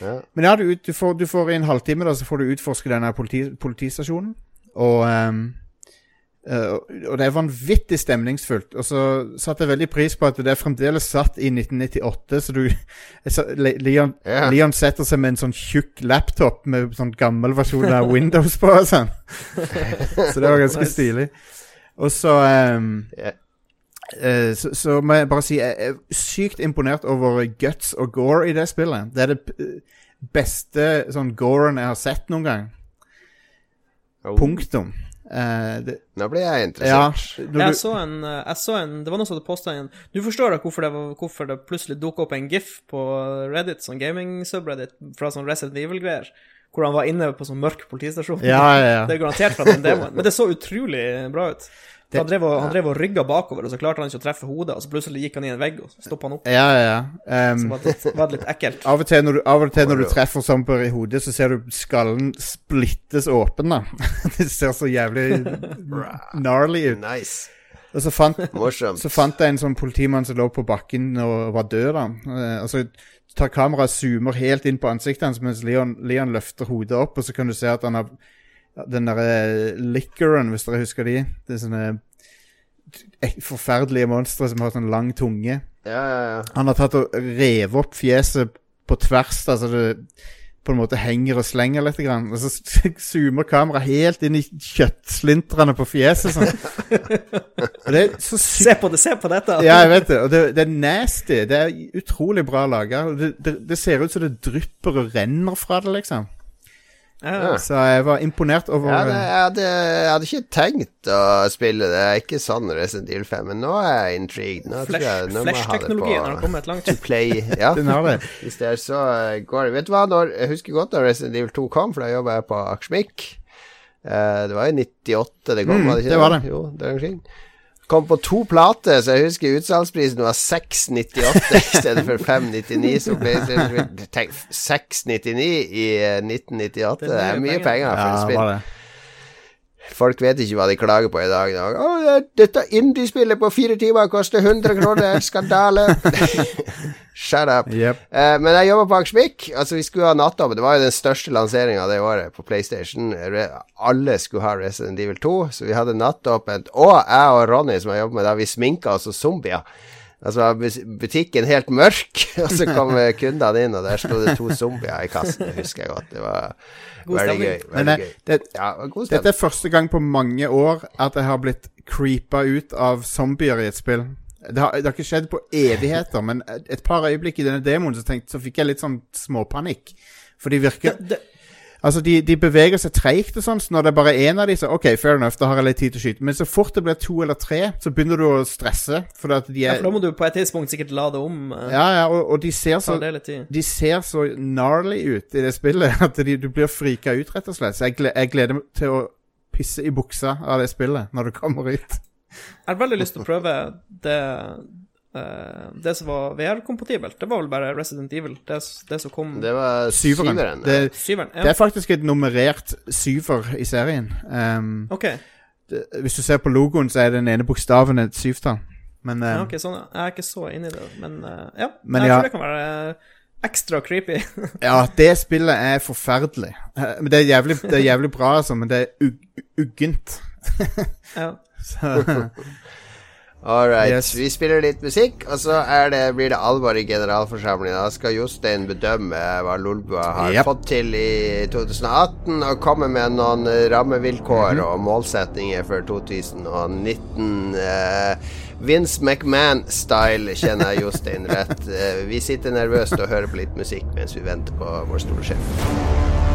ja, men ja du, du, får, du, får, i en halvtime, da, så får du utforske denne politi politistasjonen. Og um, eh, og- det er vanvittig stemningsfullt. Og så satte jeg veldig pris på at det er fremdeles satt i 1998, så du [LAUGHS] Leon, yeah. Leon setter seg med en sånn tjukk laptop med sånn gammel versjon av Windows på og sånn. [LAUGHS] så det var ganske Nice. stilig. Og så um, yeah. uh, så, så må jeg bare si jeg er sykt imponert over guts og gore i det spillet. Det er det beste sånn goren jeg har sett noen gang. Oh, Punktum. Eh, det, Nå ble jeg ja, du, Jeg så en, jeg så en Det var noen som hadde posta en Du forstår da hvorfor det, var, hvorfor det plutselig dukka opp en gif på Reddit, sånn gaming-subreddit, fra sånn Resident Evil-greier, hvor han var inne på sånn mørk politistasjon. ja, ja, Det er garantert fra den demoen. Men det så utrolig bra ut. For Han drev, og, han drev og rygga bakover, og så klarte han ikke å treffe hodet, og så plutselig gikk han i en vegg, og så stoppa han opp. ja, ja, ja. Så Um, var det litt, var det litt ekkelt. av og til når du, av og til når du treffer Somper i hodet, så ser du skallen splittes åpen, da. [LAUGHS] det ser så jævlig gnarly ut. Nice. Og så fant, Så fant jeg en sånn politimann som lå på bakken og var død, da. Eh, og så tar kameraet zoomer helt inn på ansiktet hans mens Leon, Leon løfter hodet opp, og så kan du se at han har den derre liquoren, hvis dere husker de. Det er sånne forferdelige monstre som har sånn lang tunge. Ja, ja, ja. Han har tatt og revet opp fjeset på tvers, da, så det på en måte henger og slenger litt. Grann. Og så [LAUGHS] zoomer kameraet helt inn i kjøttslintrene på fjeset. Sånn. og det er så sykt Se på det, se på dette! ja, jeg vet det. Og det, det er nasty. Det er utrolig bra laga. Det, det, det ser ut som det drypper og renner fra det, liksom. Ja. Så jeg var imponert over Ja, det, jeg, hadde, jeg hadde ikke tenkt å spille det. Jeg er ikke sånn Resident Evil 5, men nå er jeg intrigued. Flash-teknologien har kommet langt. to play. [LAUGHS] Ja, Den har det. hvis det er så eh, går det. Vet du hva, når, jeg husker godt da Resident Evil 2 kom, for da jobba jeg på Akersmik. Uh, det var i 98 det kom, Mm, var det ikke det var det. Jo, det er omkring. Kom på to plater, så jeg husker utsalgsprisen var 698 i stedet for 599. Så ble det 699 i 1998, det er mye penger for et spill. Folk vet ikke hva de klager på i dag. Å, det- dette indiespillet på fire timer koster 100 kroner, [LAUGHS] skandale! [LAUGHS] Shut up. Yep. Eh, men jeg jobber på Akersvik. Altså, vi skulle ha nattoppe. Det var jo den største lanseringa det året på PlayStation. Re alle skulle ha Resident Evil 2, så vi hadde nattåpent. Og jeg og Ronny, som jeg jobber med da, vi sminka oss som zombier. Altså var butikken helt mørk, [LAUGHS] og så kom kundene inn, og der sto det to zombier i kassen. Det husker jeg godt. Det var veldig gøy. Veldig eh, gøy. det, Ja, god dette er første gang på mange år at jeg har blitt creepa ut av zombier i et spill. Det har, det har ikke skjedd på evigheter, men et par øyeblikk i denne demoen så, tenkte, så fikk jeg litt sånn småpanikk. For de virker Det, Altså, de, de beveger seg treigt og sånn, så når det er bare én av de, så OK, fair enough, da har jeg litt tid til å skyte. Men så fort det blir to eller tre, så begynner du å stresse. For de ja, er for da må du på et tidspunkt sikkert lade om. Uh, Ja, ja, og, og de ser så de ser så gnarly ut i det spillet [LAUGHS] at de, du blir frika ut, rett og slett. Så jeg, jeg gleder meg til å pisse i buksa av det spillet når det kommer ut. Jeg har veldig lyst til å prøve det Det som var VR-kompatibelt. Det var vel bare Resident Evil, det, det som kom Det var Syveren. syveren. Det, Syveren. det er faktisk et nummerert syver i serien. Um, OK. det, hvis du ser på logoen, så er den ene bokstaven et syvtall. Men Ja, okay, ok, sånn, ja. Jeg er ikke så inne i det, men uh, ja. Men jeg ja. tror det kan være eh, ekstra creepy. [LAUGHS] ja, det spillet er forferdelig. Eh, Men det er jævlig, det er jævlig bra, altså, men det er uggent. ja. [LAUGHS] Så, [LAUGHS] All right. Yes. Vi spiller litt musikk, og så er det, blir det alvor i generalforsamlingen. Da skal Jostein bedømme hva Lolbua har Yep. fått til i 2018, og komme med noen rammevilkår rammevilkår -hmm. og målsetninger for 2019. Uh, Vince McMahon-style kjenner jeg Jostein rett. Uh, vi sitter nervøst og hører på litt musikk mens vi venter på vår store sjef.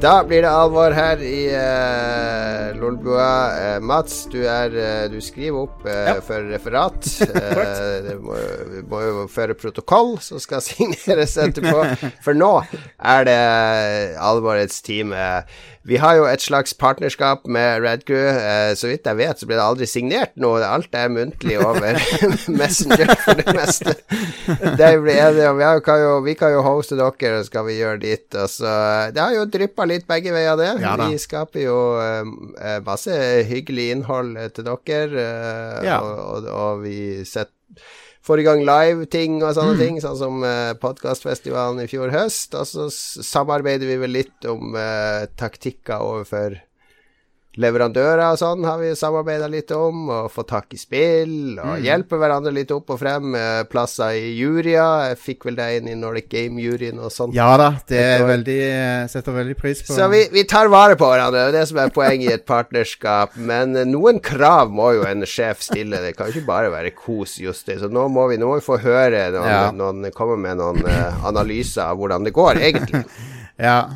Da blir det alvor her i uh, Lolbua. Eh, Mats, du, er, eh, du skriver opp eh, Ja. for referat. [LAUGHS] Det må, må jo føre protokoll som skal [LAUGHS] signeres etterpå. For nå er det alvorets time. Vi har jo et slags partnerskap med Radcrew. Eh, så vidt jeg vet, så blir det aldri signert noe. Alt er muntlig over [LAUGHS] Messenger for det meste. Det blir enige om. Vi kan jo, vi kan jo hoste dere, og skal vi gjøre ditt. Og så, det har jo dryppa litt begge veier, det. Ja vi skaper jo eh, masse hyggelig innhold eh, til dere, eh, Ja. og, og, og vi setter får i gang live-ting og Mm. sånne ting, sånn som uh, podkastfestivalen i fjor høst. Og så samarbeider vi vel litt om uh, taktikker overfor leverandører og sånn, har vi samarbeida litt om. Og fått tak i spill, Mm. og hjelpe hverandre litt opp og frem. plasser i juryer. Jeg fikk vel deg inn i Nordic Game-juryen og sånn. ja da, det er veldig setter veldig pris på Så vi, vi tar vare på hverandre, det er det som er poenget i et partnerskap. Men eh, noen krav må jo en sjef stille, det kan ikke bare være kos, Jostein. Så nå må vi, nå må vi få høre noen, Ja. noen komme med noen eh, analyser av hvordan det går, egentlig. [LAUGHS] Ja.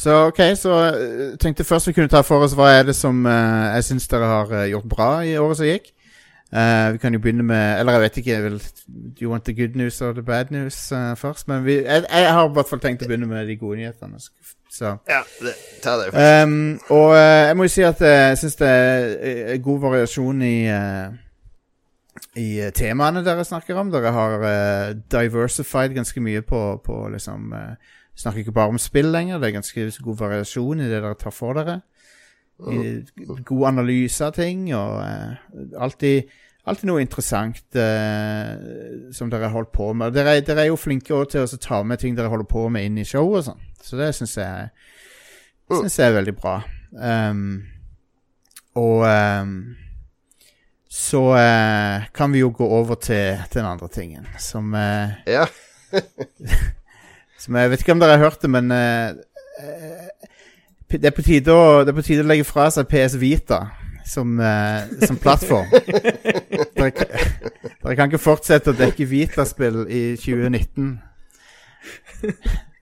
Så ok, så uh, tenkte først vi kunne ta for oss hva er det som uh, jeg syns dere har uh, gjort bra i året som gikk. Uh, vi kan jo begynne med Eller jeg vet ikke vel, Do you want the good news or the bad news uh, først? Men vi, jeg, jeg har i hvert fall tenkt å begynne med de gode nyhetene. Så Ja, det, ta det først. um, Og uh, jeg må jo si at uh, jeg syns det er uh, god variasjon i uh, i eh, temaene dere snakker om. Dere har uh, diversified ganske mye på, på liksom Snakker ikke bare om spill lenger. Det er ganske god variasjon i det dere tar for dere. God analyse av ting, og uh, alltid, alltid noe interessant uh, som dere har holdt på med. Dere, dere er jo flinke til å ta med ting dere holder på med inn i show og sånn. Så det syns jeg, synes jeg er veldig bra. Um, og um, så uh, kan vi jo gå over til den andre tingen, som uh, Ja. [LAUGHS] som Jeg vet ikke om dere har hørt det, men eh, eh, det, er på tide å, det er på tide å legge fra seg PS Vita som, eh, som plattform. [LAUGHS] dere, dere kan ikke fortsette å dekke Vita-spill i 2019.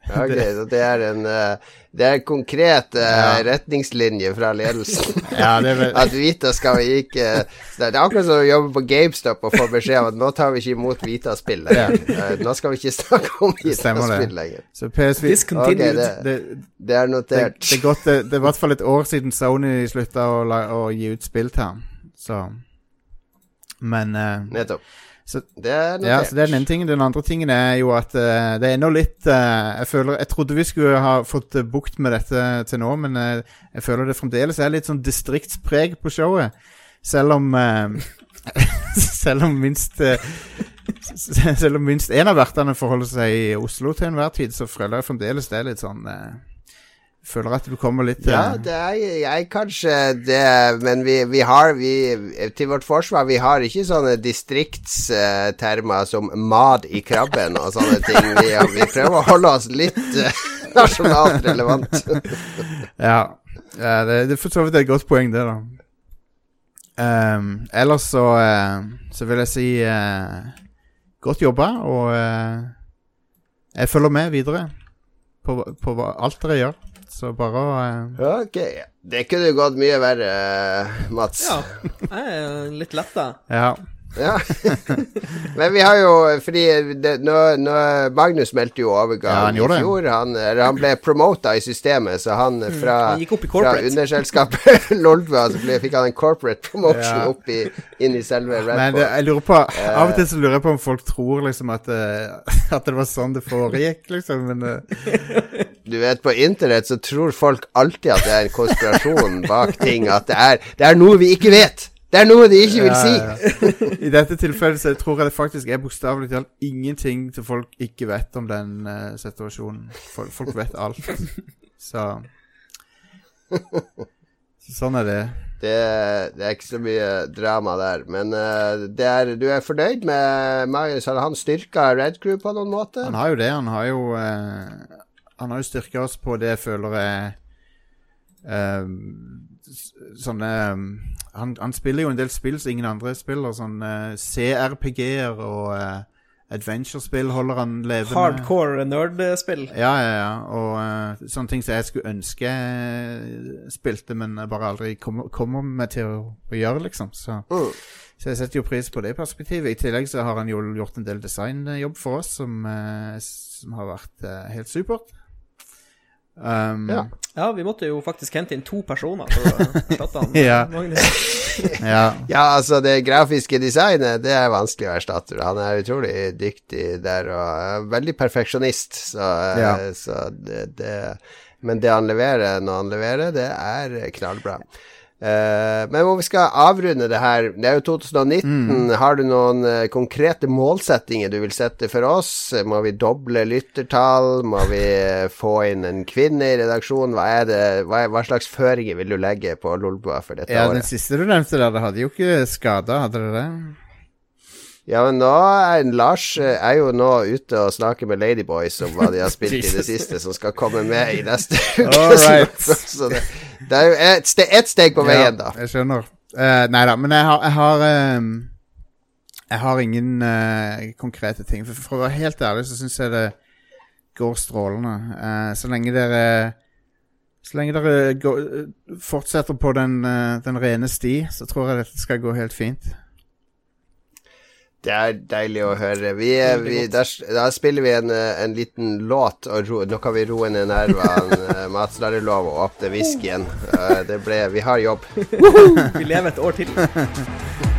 [LAUGHS] Ok, så det er en eh, Det er en konkret eh, Ja. retningslinje fra ledelsen. [LAUGHS] Ja, det er vel, At Vita skal vi ikke Det er akkurat som å jobbe på GameStop og få beskjed om at nå tar vi ikke imot Vita-spill. Eh, Nå skal vi ikke snakke om. Vita-spill lenger. så PSV okay, Ok, det- det, Det er notert. det, er godt, det, det er i hvert fall et år siden Sony slutta å, å gi ut spill til ham. Så Men uh... Nettopp. Så- det er. Ja, så det er den ene tingen. Den andre tingen er jo at uh, det er ennå litt uh, Jeg føler Jeg trodde vi skulle ha fått eh, bukt med dette til nå, men uh, jeg føler det fremdeles er litt sånn distriktspreg på showet. Selv om [LAUGHS] Selv om minst Selv om minst én av vertene forholder seg i Oslo til enhver tid, så føler jeg fremdeles det er litt sånn Føler at du kommer litt til Ja, det er jeg kanskje det, men vi, vi har vi, Til vårt forsvar, vi har ikke sånne distriktstermer som mad i krabben og sånne ting. Vi, vi prøver å holde oss litt eh, nasjonalt relevant. [LAUGHS] Ja, det, det er for så vidt et godt poeng, det, da. Um, ellers så, eh, så vil jeg si uh, godt jobba, og uh, jeg følger med videre på, på hva, alt dere gjør. Så bare å uh... Ok, det kunne gått mye verre, eh, Mats. Ja, jeg er litt letta. Ja. Ja. [LAUGHS] Men vi har jo Fordi det, nå, nå, Magnus meldte jo Ja, overgang han i fjor. Han, han ble promota i systemet, så han fra, Mm, Han i fra underselskapet [LAUGHS] Lolbua så ble, fikk han en corporate promotion Ja. opp i, inn i selve Men det, jeg lurer på Av og til så lurer jeg på om folk tror liksom at, eh, [LAUGHS] at det var sånn det foregikk, liksom. Men uh. Du vet, på internett så tror folk alltid at det er en konspirasjon bak ting. At det er, det er noe vi ikke vet! Det er noe de ikke vil si! ja. I dette tilfellet så tror jeg det faktisk er bokstavelig talt ingenting til folk ikke vet om den uh, situasjonen. Folk, folk vet alt. Så Så Sånn er det. Det, det er ikke så mye drama der. Men uh, det er, du er fornøyd med Marius? Har han styrka Red Crew på noen måte? Han har jo det. Han har jo uh, Han har jo styrka oss på det jeg føler er s- Sånne eh, han, han spiller jo en del spill som ingen andre spiller. Sånn eh, CRPG-er og uh, adventure-spill holder han levende. Hardcore nerdspill. Ja, ja, ja. Og uh, sånne ting som jeg skulle ønske jeg spilte, men jeg bare aldri kommer, kommer meg til å, å gjøre, liksom. Så, Uh. så jeg setter jo pris på det perspektivet. I tillegg så har han jo gjort en del designjobb for oss som, som har vært helt supert. Um, Ja. Ja, vi måtte jo faktisk hente inn to personer for å erstatte han. [LAUGHS] Ja. [LAUGHS] Ja. Ja, altså, det grafiske designet, det er vanskelig å erstatte. Han er utrolig dyktig der, og er veldig perfeksjonist, så, eh, Ja. så det, det Men det han leverer når han leverer, det er knallbra. Eh, men om vi skal avrunde det her Det er jo 2019. Har du noen eh, konkrete målsettinger du vil sette for oss? Må vi doble lyttertall? Må vi eh, få inn en kvinne i redaksjonen? Hva, det, hva, hva slags føringer vil du legge på Lolbua for dette ja, den siste du nevnte der, det hadde jo ikke skada, hadde det det? Ja, men nå er Lars eh, er jo nå ute og snakker med Ladyboys om hva de har spilt i det [LAUGHS] siste, som skal komme med i neste uke. [LAUGHS] All right. Så det, det er jo ett ste, et steg på veien, da. Ja, jeg skjønner. Uh, nei da, men jeg har Jeg har, um, jeg har ingen uh, konkrete ting. For, for å være helt ærlig så syns jeg det går strålende. Uh, så lenge dere Så lenge dere går, fortsetter på den, den rene sti, så tror jeg dette skal gå helt fint. Det er deilig å høre. Vi, vi, der, da spiller vi en, eh, en liten låt, og ro, nå kan vi roe ned nervene. [LAUGHS] eh, Mats, da er det lov å åpne whiskyen. Eh, Det ble Vi har jobb. Vi lever et år til. [LAUGHS]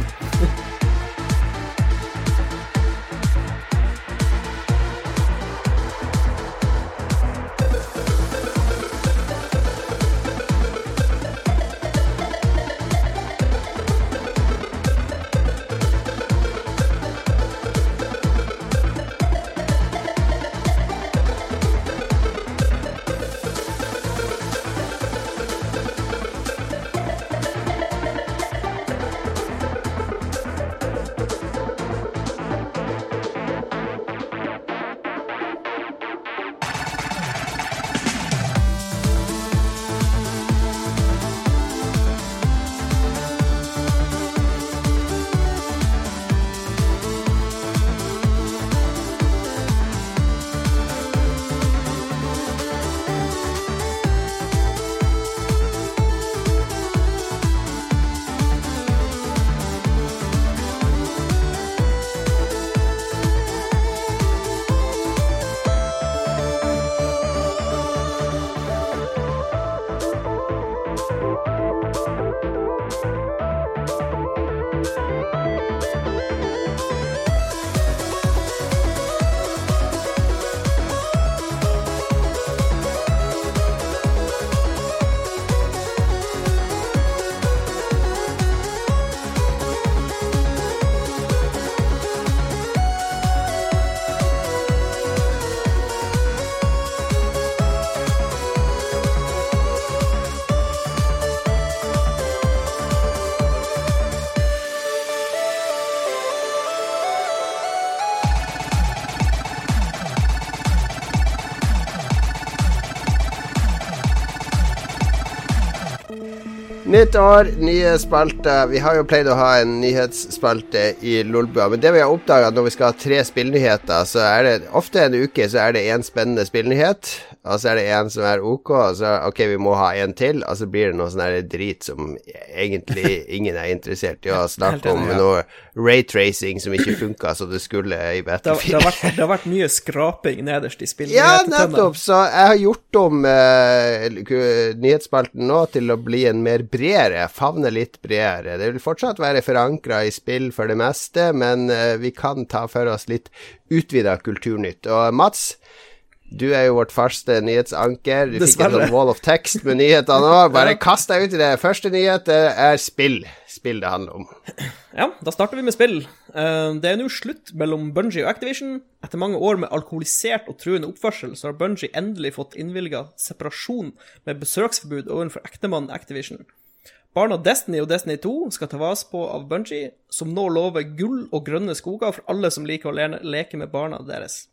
Nytt år, nye spalter. Vi har jo pleid å ha en nyhetsspalte i Lolbua, men det vi har oppdaga når vi skal ha tre spillnyheter, så er det ofte en uke så er det én spennende spillnyhet, og så er det en som er ok, og så ok, vi må ha en til, og så blir det noe sånn drit som egentlig ingen er interessert i å snakke om. Noe raytracing som ikke funka som det skulle i Battlefield. Det, det, har vært, det, har vært, mye skraping nederst i spillet. Ja, nettopp. Så jeg har gjort om uh, nyhetsspalten nå til å bli en mer bredere, favne litt bredere. Det vil fortsatt være forankra i spill for det meste, men uh, vi kan ta for oss litt utvida kulturnytt. Og Mats, du er jo vårt faste nyhetsanker. Du Dessverre. fikk en sånn wall of text med nyheter nå. Bare [LAUGHS] kast deg ut i det. Første nyhet er spill. Spill det handler om. Ja, da starter vi med spill. Eh, det er nå slutt mellom Bungie og Activision. Etter mange år med alkoholisert og truende oppførsel, så har Bungie endelig fått innvilga separasjon med besøksforbud overfor ektemannen Activision. Barna Destiny og Destiny 2 skal ta vas på av Bungie, som nå lover gull og grønne skoger for alle som liker å leke med barna deres.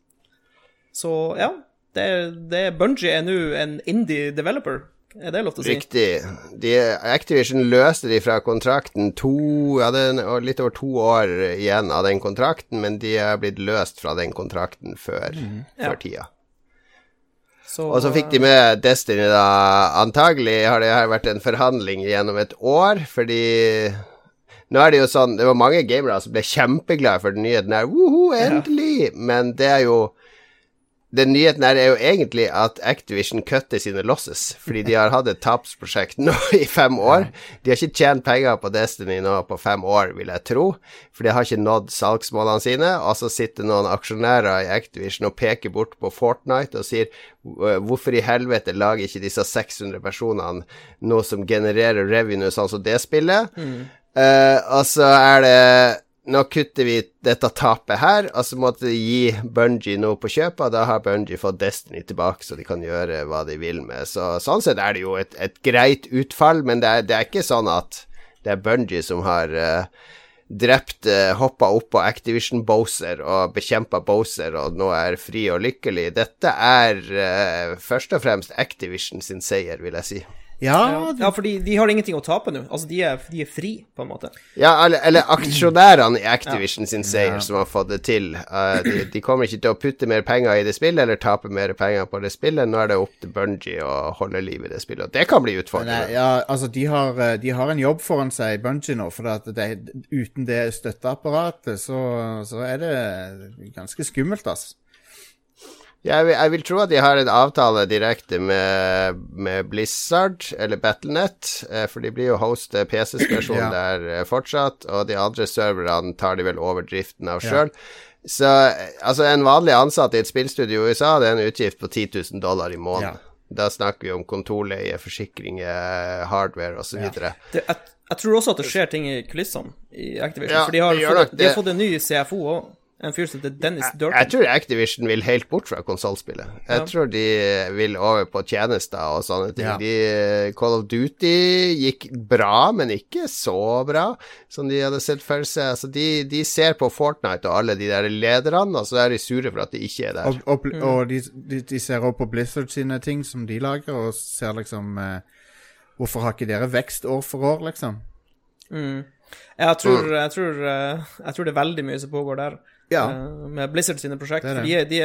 Så ja, det, det Bungie er nå en indie developer. Er det lov til å si? Riktig. De, Activision løste de fra kontrakten to Ja, det er litt over to år igjen av den kontrakten, men de er blitt løst fra den kontrakten før, mm. før ja. tida. Så, og så fikk de med Destiny, da. Antagelig har det her vært en forhandling gjennom et år, fordi nå er det jo sånn Det var mange gamere som ble kjempeglade for den nyheten her. Woho, endelig! Ja. Men det er jo den nyheten her er jo egentlig at Activision kutter sine losses, fordi de har hatt et tapsprosjekt nå i fem år. De har ikke tjent penger på Destiny nå på fem år, vil jeg tro, for de har ikke nådd salgsmålene sine. Og så sitter noen aksjonærer i Activision og peker bort på Fortnite og sier hvorfor i helvete lager ikke disse 600 personene noe som genererer revenue sånn som det spillet? Mm. Uh, og så er det nå kutter vi dette tapet her, og så måtte de gi Bungie noe på kjøpet, og da har Bungie fått Destiny tilbake, så de kan gjøre hva de vil med. Så sånn sett er det jo et, et greit utfall, men det er, det er, ikke sånn at det er Bungie som har uh, drept, uh, hoppa opp på Activision Bowser og bekjempa Bowser og nå er fri og lykkelig. Dette er uh, først og fremst Activision sin seier, vil jeg si. Ja, ja, fordi de har ingenting å tape nå. Altså, de er, de er fri, på en måte. Ja, eller, eller aksjonærene i Activision sin seier ja. som har fått det til. Uh, de, de, kommer ikke til å putte mer penger i det spillet eller tape mer penger på det spillet. Nå er det opp til Bungie å holde liv i det spillet. Og det kan bli utfordrende. Ja, altså, de har, eh, de har, en jobb foran seg, Bungie nå. For det, uten det støtteapparatet, så, så er det ganske skummelt, altså. Jeg vil, jeg vil, tro at de har en avtale direkte med, med Blizzard, eller Battlenet, eh, for de blir jo host PC-stasjon ja. der eh, fortsatt, og de andre serverne tar de vel over driften av sjøl. Ja. Så altså, en vanlig ansatt i et spillstudio i USA, det er en utgift på 10 000 dollar i måneden. Ja. Da snakker vi om kontorleie, forsikringer, hardware osv. Ja. Jeg, jeg tror også at det skjer ting i kulissene i Activision, for de har, fått, de har fått en ny CFO òg. En fyr som heter Dennis Durkin. Jeg, jeg, tror Activision vil helt bort fra konsollspillet. Jeg ja. tror de vil over på tjenester og sånne ting. Ja. De, Call of Duty gikk bra, men ikke så bra som de hadde sett for seg. Altså, de, de ser på Fortnite og alle de der lederne, og så er de sure for at de ikke er der. Og, og, mm. og de, de, de, ser også på Blizzard sine ting som de lager, og ser liksom eh, Hvorfor har ikke dere vekst år for år, liksom? Mm. Jeg, tror, mm. jeg, tror, eh, jeg tror det er veldig mye som pågår der ja. uh, med Blizzard sine prosjekter. For de, de,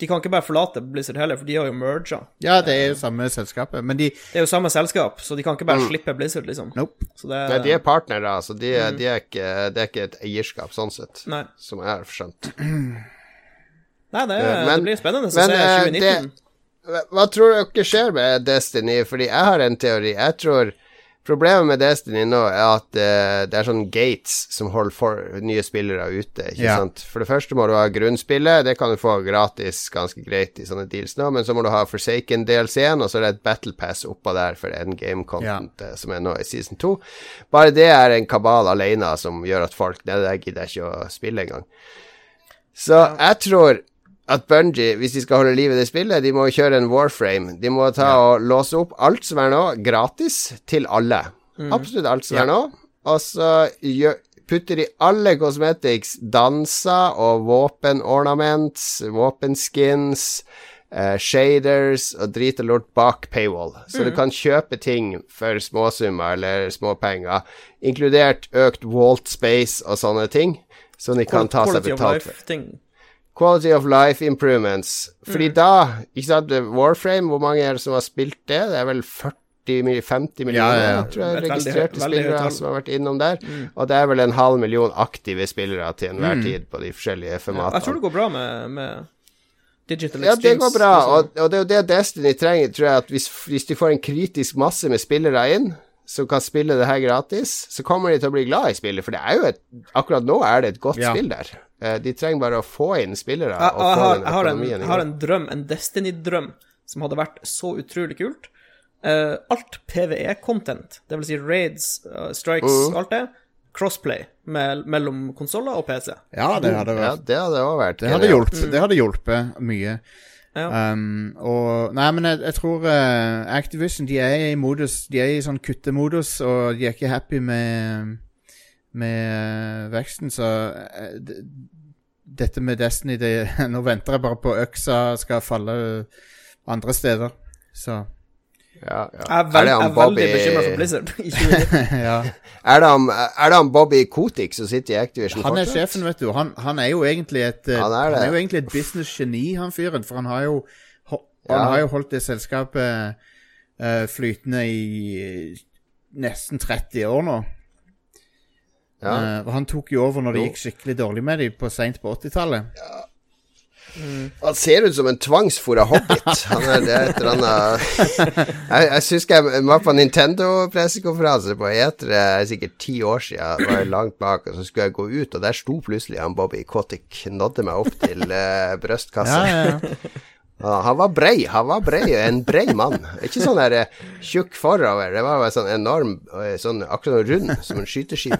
de, kan ikke bare forlate Blizzard heller, for de har jo merga. Ja, det er jo samme selskapet, men de Det er jo samme selskap, så de kan ikke bare mm. slippe Blizzard, liksom. Nope. Det, Nei, de er partnere, altså. De, mm. de er ikke, det er ikke et eierskap, sånn sett, Nei. som jeg har skjønt. Nei, det, men, det, blir spennende å se 2019. Det, hva tror dere skjer med Destiny? Fordi jeg har en teori. Jeg tror Problemet med Destiny nå er at uh, det er sånn gates som holder for nye spillere ute. Ikke yeah. sant? For det første må du ha grunnspillet, det kan du få gratis ganske greit i sånne deals nå, men så må du ha Forsaken DLC-en, og så er det et Battle Pass oppå der for endgame content ja. uh, som er nå i season 2. Bare det er en kabal alene som gjør at folk Nei, det gidder jeg ikke å spille engang. Så jeg tror at Bungie, hvis de skal holde liv i det spillet, de må kjøre en Warframe. De må ta ja. og låse opp alt som er nå, gratis til alle. Mm. Absolutt alt som ja. er nå. Og så putter de alle cosmetics, danser og våpenornaments, våpenskins, eh, shaders og drit og lort bak paywall. Så Mm. du kan kjøpe ting for småsummer eller småpenger, inkludert økt walt space og sånne ting, som de kan ta seg betalt for. Quality of life improvements. Fordi Mm. da, ikke sant, Warframe, hvor mange er det som har spilt det? Det er vel 40 50 millioner, Ja, ja, tror jeg, registrerte veldig spillere veldig som har vært innom der. Og det er vel en halv million aktive spillere til enhver tid på de forskjellige formatene. Jeg tror det går bra med, med Digital Ja, det går bra, liksom. og, og det er jo det Destiny trenger, tror jeg, at hvis, hvis de får en kritisk masse med spillere inn, som kan spille det her gratis, så kommer de til å bli glad i spillet, for det er jo et Akkurat nå er det et godt Ja. spill der. Eh, De trenger bare å få inn spillere Jeg, og jeg, har, jeg, har en, jeg har en drøm, en Destiny-drøm, som hadde vært så utrolig kult. Uh, alt PVE-content, det vil si raids, uh, strikes, Mm. alt det, crossplay med, mellom konsoller og PC. Ja, det hadde Ja, vært det hadde òg vært Det hadde hjulpet, mm. det hadde hjulpet mye. Um, og Nei, men jeg, jeg tror uh, Activision de er i modus De er i sånn kuttemodus, og de er ikke happy med Med uh, veksten, så uh, Dette med Destiny det, [LAUGHS] Nå venter jeg bare på øksa skal falle andre steder. Så Ja, ja. Jeg er, det jeg han er veldig Bobby- bekymra for Blizzard [LAUGHS] [LAUGHS] ja. Er det han, er det han Bobby Kotick som sitter i Activision Han er fortsatt? sjefen, vet du. Han, han er jo egentlig et eh, Han er han er jo egentlig et business-geni, han fyren. For han har jo ho- Ja. Han har jo holdt det selskapet uh, flytende i nesten 30 år nå. Ja. Uh, han tok jo over når det gikk skikkelig dårlig med dem på seint på 80-tallet. Han ser ut som en tvangsfòra hobbit. Han er det et eller annet Jeg, jeg husker jeg var på Nintendo-pressekonferanse på Etre er sikkert ti år siden. Var jeg langt bak, og så skulle jeg gå ut, og der sto plutselig han Bobby Kotick. Nådde meg opp til uh, brystkassa. Ja, ja, ja. Ja, han var brei. Han var brei, en brei mann. Ikke sånn der eh, tjukk forover. Det var sånn enorm, eh, sånn akkurat rund som en skyteskive.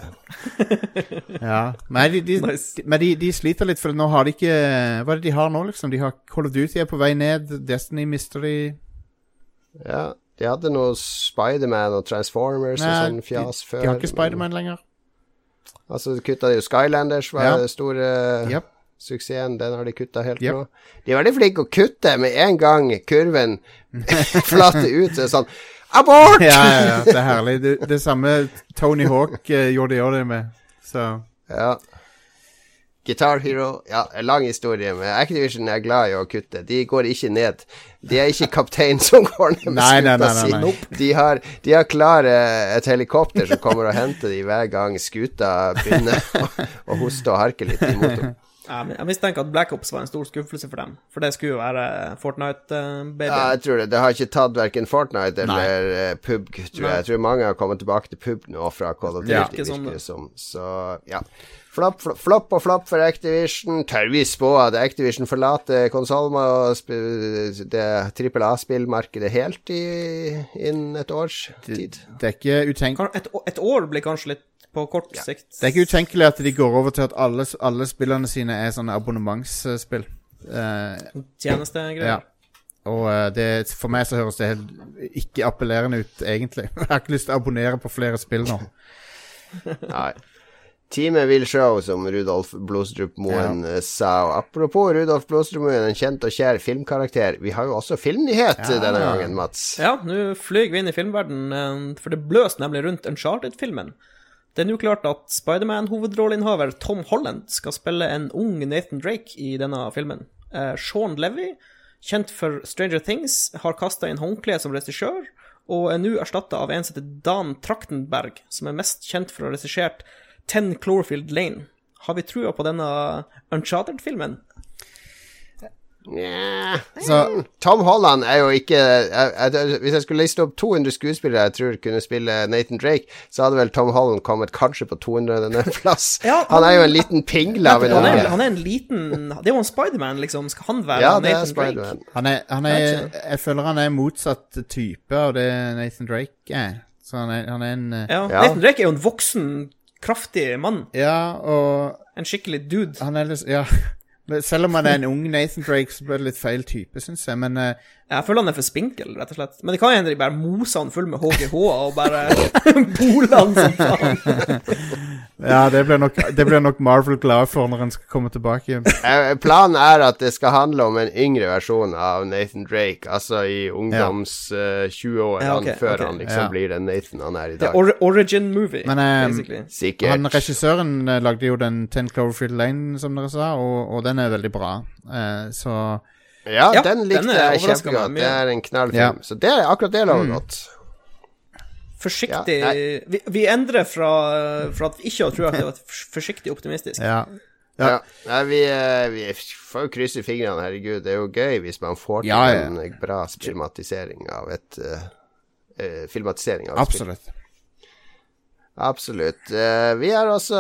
[LAUGHS] ja. Men, de, de, Nice. men de, de sliter litt, for nå har de ikke Hva er det de har nå, liksom? De har Call of Duty er på vei ned, Destiny Mystery Ja, de hadde noe Spiderman og Transformers og Nei, sånn fjas de, før. de har ikke Spiderman lenger. Altså, kutta de jo Skylanders, var Ja. det store Yep. Suksessen. Den har de kutta helt Yep. nå. De er veldig flinke å kutte med en gang kurven [LAUGHS] flater ut. Så er det sånn Abort! Ja, ja, ja, det er herlig. Det, det samme Tony Hawk uh, gjorde de det med. Så Ja. Guitar Hero Ja, lang historie, men Activision er glad i å kutte. De går ikke ned. De er ikke kaptein som går ned med skuta si. De har, de har klar eh, et helikopter som kommer og henter de hver gang skuta begynner å, å hoste og harke litt i motoren. Ja, men jeg mistenker at Black Ops var en stor skuffelse for dem, for det skulle jo være Fortnite-baby. Ja, jeg tror det. Det har ikke tatt verken Fortnite eller Nei. PUBG, tror jeg. Jeg tror mange har kommet tilbake til PUBG nå fra Call of Duty, Ja. Ikke sånn, virker det som. Så ja. Flopp, flopp, flopp og flopp for Activision. Tør vi spå at Activision forlater konsollen og sp- det trippel A-spillmarkedet helt i, innen et års tid? det er ikke utenkelig Et, et år blir kanskje litt på kort sikt. Det er ikke utenkelig at de går over til at alle, alle spillene sine er sånne abonnementsspill. Uh, Tjenestegreier. ja. Og eh, det, for meg så høres det helt ikke appellerende ut, egentlig. [LAUGHS] Jeg har ikke lyst til å abonnere på flere spill nå. Nei. Teamet vil show, som Rudolf Blodstrup Moen ja. sa. Og apropos Rudolf Blodstrup Moen, en kjent og kjær filmkarakter. Vi har jo også filmnyhet Ja. denne gangen, Mats. Ja, nå flyr vi inn i filmverdenen, for det bløs nemlig rundt Uncharted-filmen. Det er nå klart at Spiderman-hovedrolleinnehaver Tom Holland skal spille en ung Nathan Drake i denne filmen. Eh, Sean Levy, kjent for Stranger Things, har kasta inn håndkleet som regissør, og er nå erstatta av en som heter Dan Traktenberg, som er mest kjent for å ha regissert Ten Cloverfield Lane. Har vi trua på denne Uncharted-filmen? Nja Så Tom Holland er jo ikke jeg, jeg, Hvis jeg skulle liste opp 200 skuespillere jeg tror kunne spille Nathan Drake, så hadde vel Tom Holland kommet kanskje på 200. plass. [LAUGHS] Ja, han, han- er jo en liten pingle av en Han unge. han er en liten Det er jo en Spiderman, liksom. Skal han være Ja, det er Nathan Drake? Han er, han er Jeg føler han er motsatt type av det Nathan Drake er. Så han er, han er en eh, Ja. Ja. Nathan Drake er jo en voksen, kraftig mann. Ja, og En skikkelig dude. han er liksom Ja. Selv om han er en ung Nathan Drake, så blir det litt feil type, syns jeg. Men eh, Jeg føler han er for spinkel, rett og slett. Men det kan hende de bare moser han full med HGH og bare [LAUGHS] boler han som faen. [LAUGHS] Ja, det blir nok, det blir nok Marvel glad for når han skal komme tilbake. igjen. [LAUGHS] Planen er at det skal handle om en yngre versjon av Nathan Drake. Altså i ungdoms eh, 20-årene, Ja, ok, før okay. han liksom Ja. blir den Nathan han er i dag. or origin movie, Men, um, basically. Sikkert. Han Regissøren eh, lagde jo den Ten Cloverfield Lane, som dere sa, og, og den er veldig bra. uh, så Ja, Ja, den likte er jeg kjempegodt. Det er en knallfilm. Ja. Så det, akkurat det lover godt. Forsiktig Ja, vi, vi endrer fra, fra at vi ikke tror at det var forsiktig optimistisk. ja. Ja. Ja. Nei, vi, eh, vi får jo krysse fingrene, herregud. Det er jo gøy hvis man får til Ja, ja. en bra filmatisering av et uh, eh, Filmatisering av et spill. Absolutt. Eh, vi har også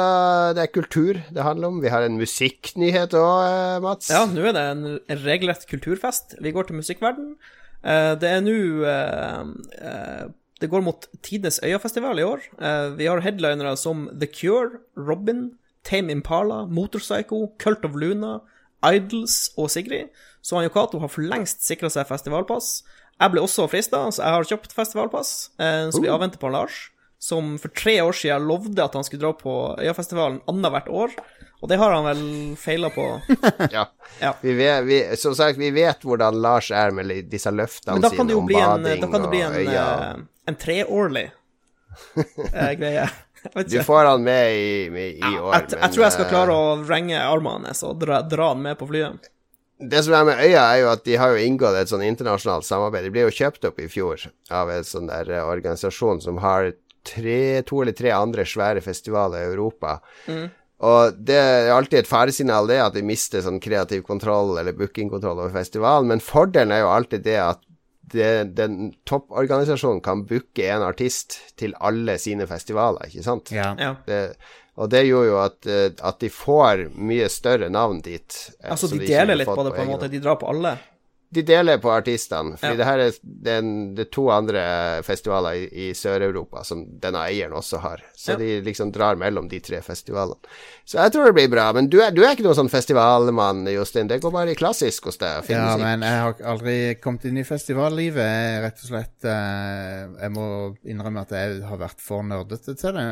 Det er kultur det handler om. Vi har en musikknyhet òg, Mats. Ja, nå er det en regelrett kulturfest. Vi går til musikkverden. Eh, det er nå eh, eh, Det går mot tidenes Øyafestival i år. Eh, vi har headlinere som The Cure, Robin, Tame Impala, Motorpsycho, Cult of Luna, Idols og Sigrid. Så han Yokato har for lengst sikra seg festivalpass. Jeg ble også frista, så jeg har kjøpt festivalpass. Eh, så vi avventer på Lars, som for tre år siden lovde at han skulle dra på Øyafestivalen annethvert år. Og det har han vel feila på. [LAUGHS] Ja. Ja. Vi vet, vi, som sagt, vi vet hvordan Lars er med disse løftene Men sine om bli en, bading da kan det bli en, en, øya. eh, en treårlig eh, [LAUGHS] greie. Du får han med i, i, ja, år, Jeg, jeg tror jeg skal eh, klare å vrenge armene hans og dra, dra han med på flyet. Det som er med øya, er jo at de har jo inngått et sånn internasjonalt samarbeid. De ble jo kjøpt opp i fjor av en sånn der eh, organisasjon som har tre, to eller tre andre svære festivaler i Europa. Og det er alltid et faresignal det at vi mister sånn kreativ kontroll eller bookingkontroll over festivalen, men fordelen er jo alltid det at det, den topporganisasjonen kan booke en artist til alle sine festivaler, ikke sant? Ja. Ja. Det, og det gjorde jo at, eh, at de får mye større navn dit. eh, Altså, de, de deler litt på det, på en måte. De drar på alle. De deler på artistene. Fordi Ja. det her er, er, det er to andre festivaler i, i Sør-Europa som denne eieren også har. Så Ja. de liksom drar mellom de tre festivalene. Så jeg tror det blir bra. Men du er, du er ikke noen sånn festivalmann, Jostein. Det går bare i klassisk hos deg. ja, men jeg har aldri kommet inn i festivallivet. Rett og slett eh, Jeg må innrømme at jeg har vært for nerdete til det.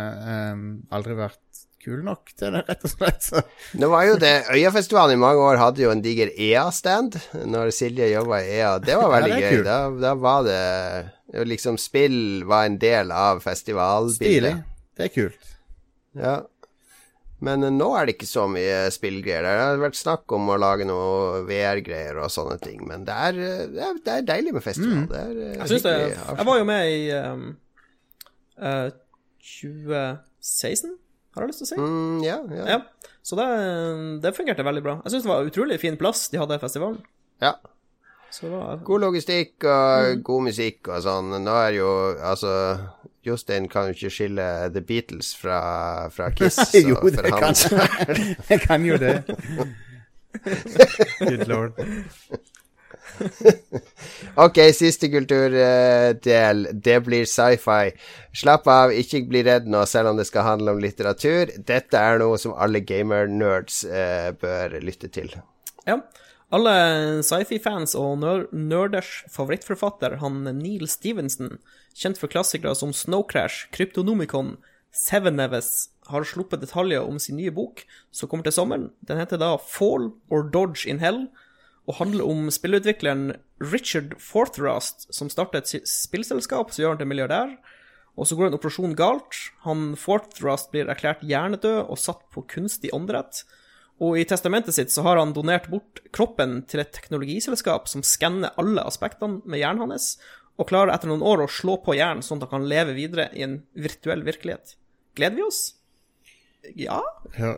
Um, aldri vært kul nok til det, rett og slett. Så. Nå var jo det Øyafestivalen i mange år hadde jo en diger EA-stand når Silje jobba i EA. Det var [LAUGHS] Ja, veldig det er gøy. Da, da var det liksom Spill var en del av festivalbildet. Stilig. Det er kult. Ja. Men eh, nå er det ikke så mye spillgreier. Det har vært snakk om å lage noe VR-greier og sånne ting, men det er, eh, det er, det er deilig med festival. Det er, eh, Jeg syns det. Jeg var jo med i um, uh, 2016, har jeg lyst til å si. mm, ja, ja. Ja. Så det, det fungerte veldig bra. Jeg syns det var utrolig fin plass de hadde i festivalen. ja. Så det var God logistikk og Mm. god musikk og sånn. Nå er jo altså Jostein kan jo ikke skille The Beatles fra, fra Kiss. [LAUGHS] så jo, det han- kan [LAUGHS] jeg. kan jo det. [LAUGHS] Good lord. [LAUGHS] Ok, siste kulturdel. Det blir sci-fi. Slapp av, ikke bli redd nå, selv om det skal handle om litteratur. Dette er noe som alle gamer-nerds eh, bør lytte til. Ja. Alle sci-fi-fans og ner nerders favorittforfatter, han Neil Stevenson, kjent for klassikere som Snow Crash, Kryptonomicon, Seven Neves, har sluppet detaljer om sin nye bok som kommer til sommeren. Den heter da Fall or Dodge in Hell, og handler om spillutvikleren Richard Forthrast, som starter et spillselskap som gjør han til milliardær. Og så går en operasjon galt. Han Forthrast blir erklært hjernedød og satt på kunstig åndedrett. Og i testamentet sitt så har han donert bort kroppen til et teknologiselskap som skanner alle aspektene med hjernen hans, og klarer etter noen år å slå på hjernen sånn at han kan leve videre i en virtuell virkelighet. Gleder vi oss? Ja? Ja.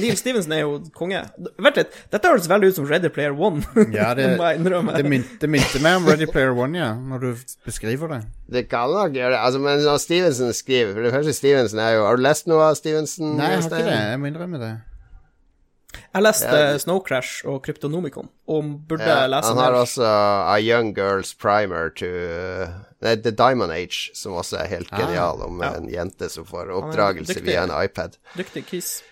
Neil Stevenson er jo konge. Vent litt, dette høres veldig ut som Ready Player One. Ja, [LAUGHS] det, det, minte, det minte meg om Ready Player One, ja, når du beskriver det. Det kan nok gjøre det. Altså, men når Stevenson skriver For det første, Stevenson er jo Har du lest noe av Stevenson? Nei, jeg har ikke det. Jeg må innrømme det. Jeg leste Ja, Snow Crash og Kryptonomicon, og burde Ja, lese han har mer. også A Young Girl's Primer to Nei, The Diamond Age, som også er helt Ah, genial, om ja. en jente som får oppdragelse dyktig. via en iPad. Dyktig kiss.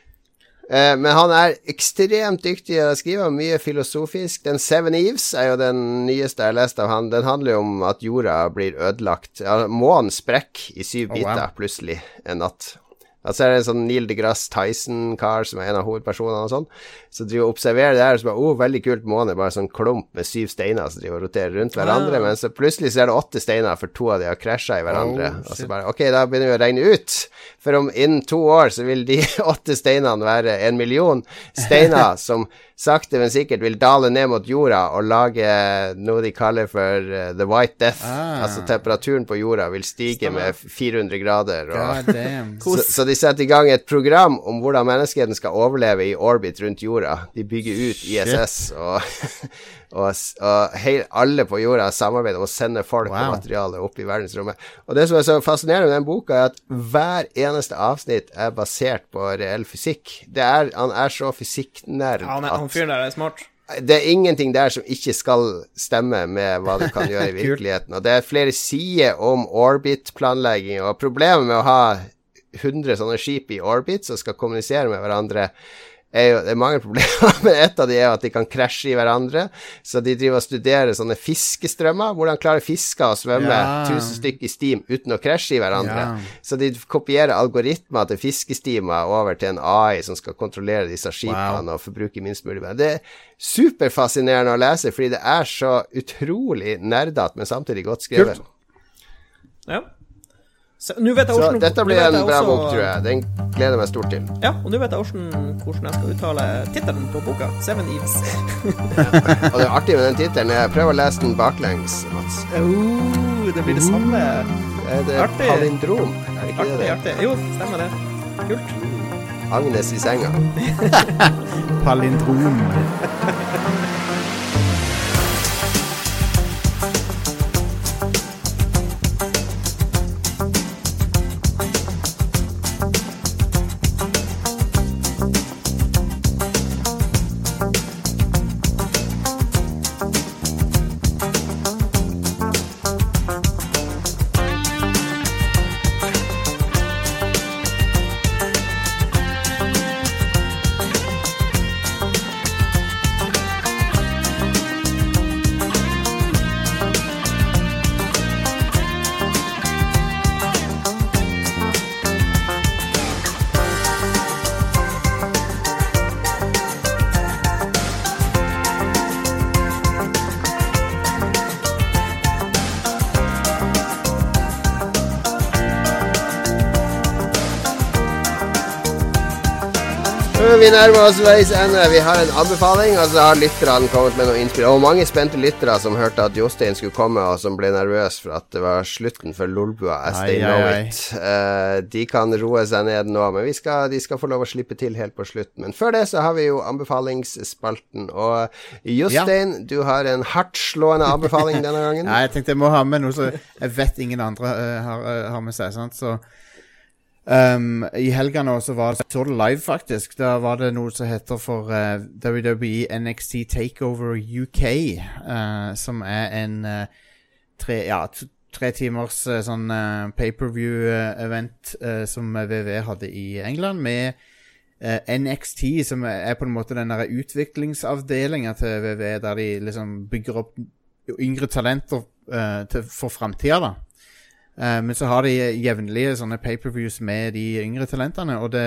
Eh, men han er ekstremt dyktig til å skrive, mye filosofisk. Den Seven Eves er jo den nyeste jeg har lest av han. Den handler jo om at jorda blir ødelagt. Månen sprekker i syv Oh, wow. biter plutselig en natt. Altså er det en sånn Neil deGrasse Tyson-kar som er en av hovedpersonene og sånn, som driver og observerer det her, og så bare Å, veldig kult, månen er bare sånn klump med syv steiner som driver og roterer rundt hverandre, men så plutselig så er det åtte steiner, for to av de har krasja i hverandre. Oh, og så bare Ok, da begynner vi å regne ut, for om innen to år så vil de [LAUGHS] åtte steinene være en million steiner [LAUGHS] som sakte, men sikkert vil dale ned mot jorda og lage noe de kaller for uh, the white death. Ah. Altså temperaturen på jorda vil stige Stemmer. med 400 grader. Og God damn. [LAUGHS] så, så de setter i gang et program om hvordan menneskeheten skal overleve i orbit rundt jorda. De bygger ut ISS, og, [LAUGHS] og, og hei, alle på jorda samarbeider om å sende folk Wow. og materiale opp i verdensrommet. Og det som er så fascinerende med den boka, er at hver eneste avsnitt er basert på reell fysikk. Det er, han er så fysikknerd Ja, han, er- han at fyren der er smart. det er ingenting der som ikke skal stemme med hva du kan [LAUGHS] gjøre i virkeligheten. Og det er flere sider om orbit-planlegging, og problemet med å ha 100 sånne skip i orbit som skal kommunisere med hverandre, er jo, det er mange [LAUGHS] problemer, men et av de er jo at de kan krasje i hverandre. Så de driver og studerer sånne fiskestrømmer. Hvordan klarer fisker å svømme Ja. 1000 stykk i stim uten å krasje i hverandre? Ja. Så de kopierer algoritmer til fiskestimer over til en AI som skal kontrollere disse skipene og forbruke minst mulig. Det er superfascinerende å lese, fordi det er så utrolig nerdete, men samtidig godt skrevet. Ja. Så, jeg Så dette blir vet en bra også- bok, tror jeg. Den gleder jeg meg stort til. Ja, og nå vet jeg hvordan, hvordan jeg skal uttale tittelen på boka. Seven Eves. Og det er artig med den tittelen. Prøv å lese den baklengs, Mats. Oh, det blir det samme. Er det Artig. palindrom? Er det ikke Artig, det? artig. Jo, stemmer det. Kult. Agnes i senga. [LAUGHS] Palindrom. [LAUGHS] nærmer oss veis ende. Vi har en anbefaling, og så har lytterne kommet med noe innspill. Og mange spente lyttere som hørte at Jostein skulle komme, og som ble nervøs for at det var slutten for Lolbua as Ai, they know ai. it. Uh, de kan roe seg ned nå, men vi skal, de skal få lov å slippe til helt på slutten. Men før det så har vi jo anbefalingsspalten. Og Jostein, du har en hardtslående anbefaling denne [LAUGHS] gangen. Ja, jeg tenkte jeg må ha med noe som jeg vet ingen andre uh, har, uh, har med seg. Sant? Så um, I helga nå så var det, så det live, faktisk. Da var det noe som heter for uh, WWE NXT Takeover UK. Uh, som er en uh, tre, ja, tre timers uh, sånn uh, paperview-event eh, som WW hadde i England, med eh, NXT, som er på en måte den der utviklingsavdelinga til WW, der de liksom bygger opp yngre talenter eh, for framtida, da. Eh, men så har de jevnlige sånne paperviews med de yngre talentene, og det,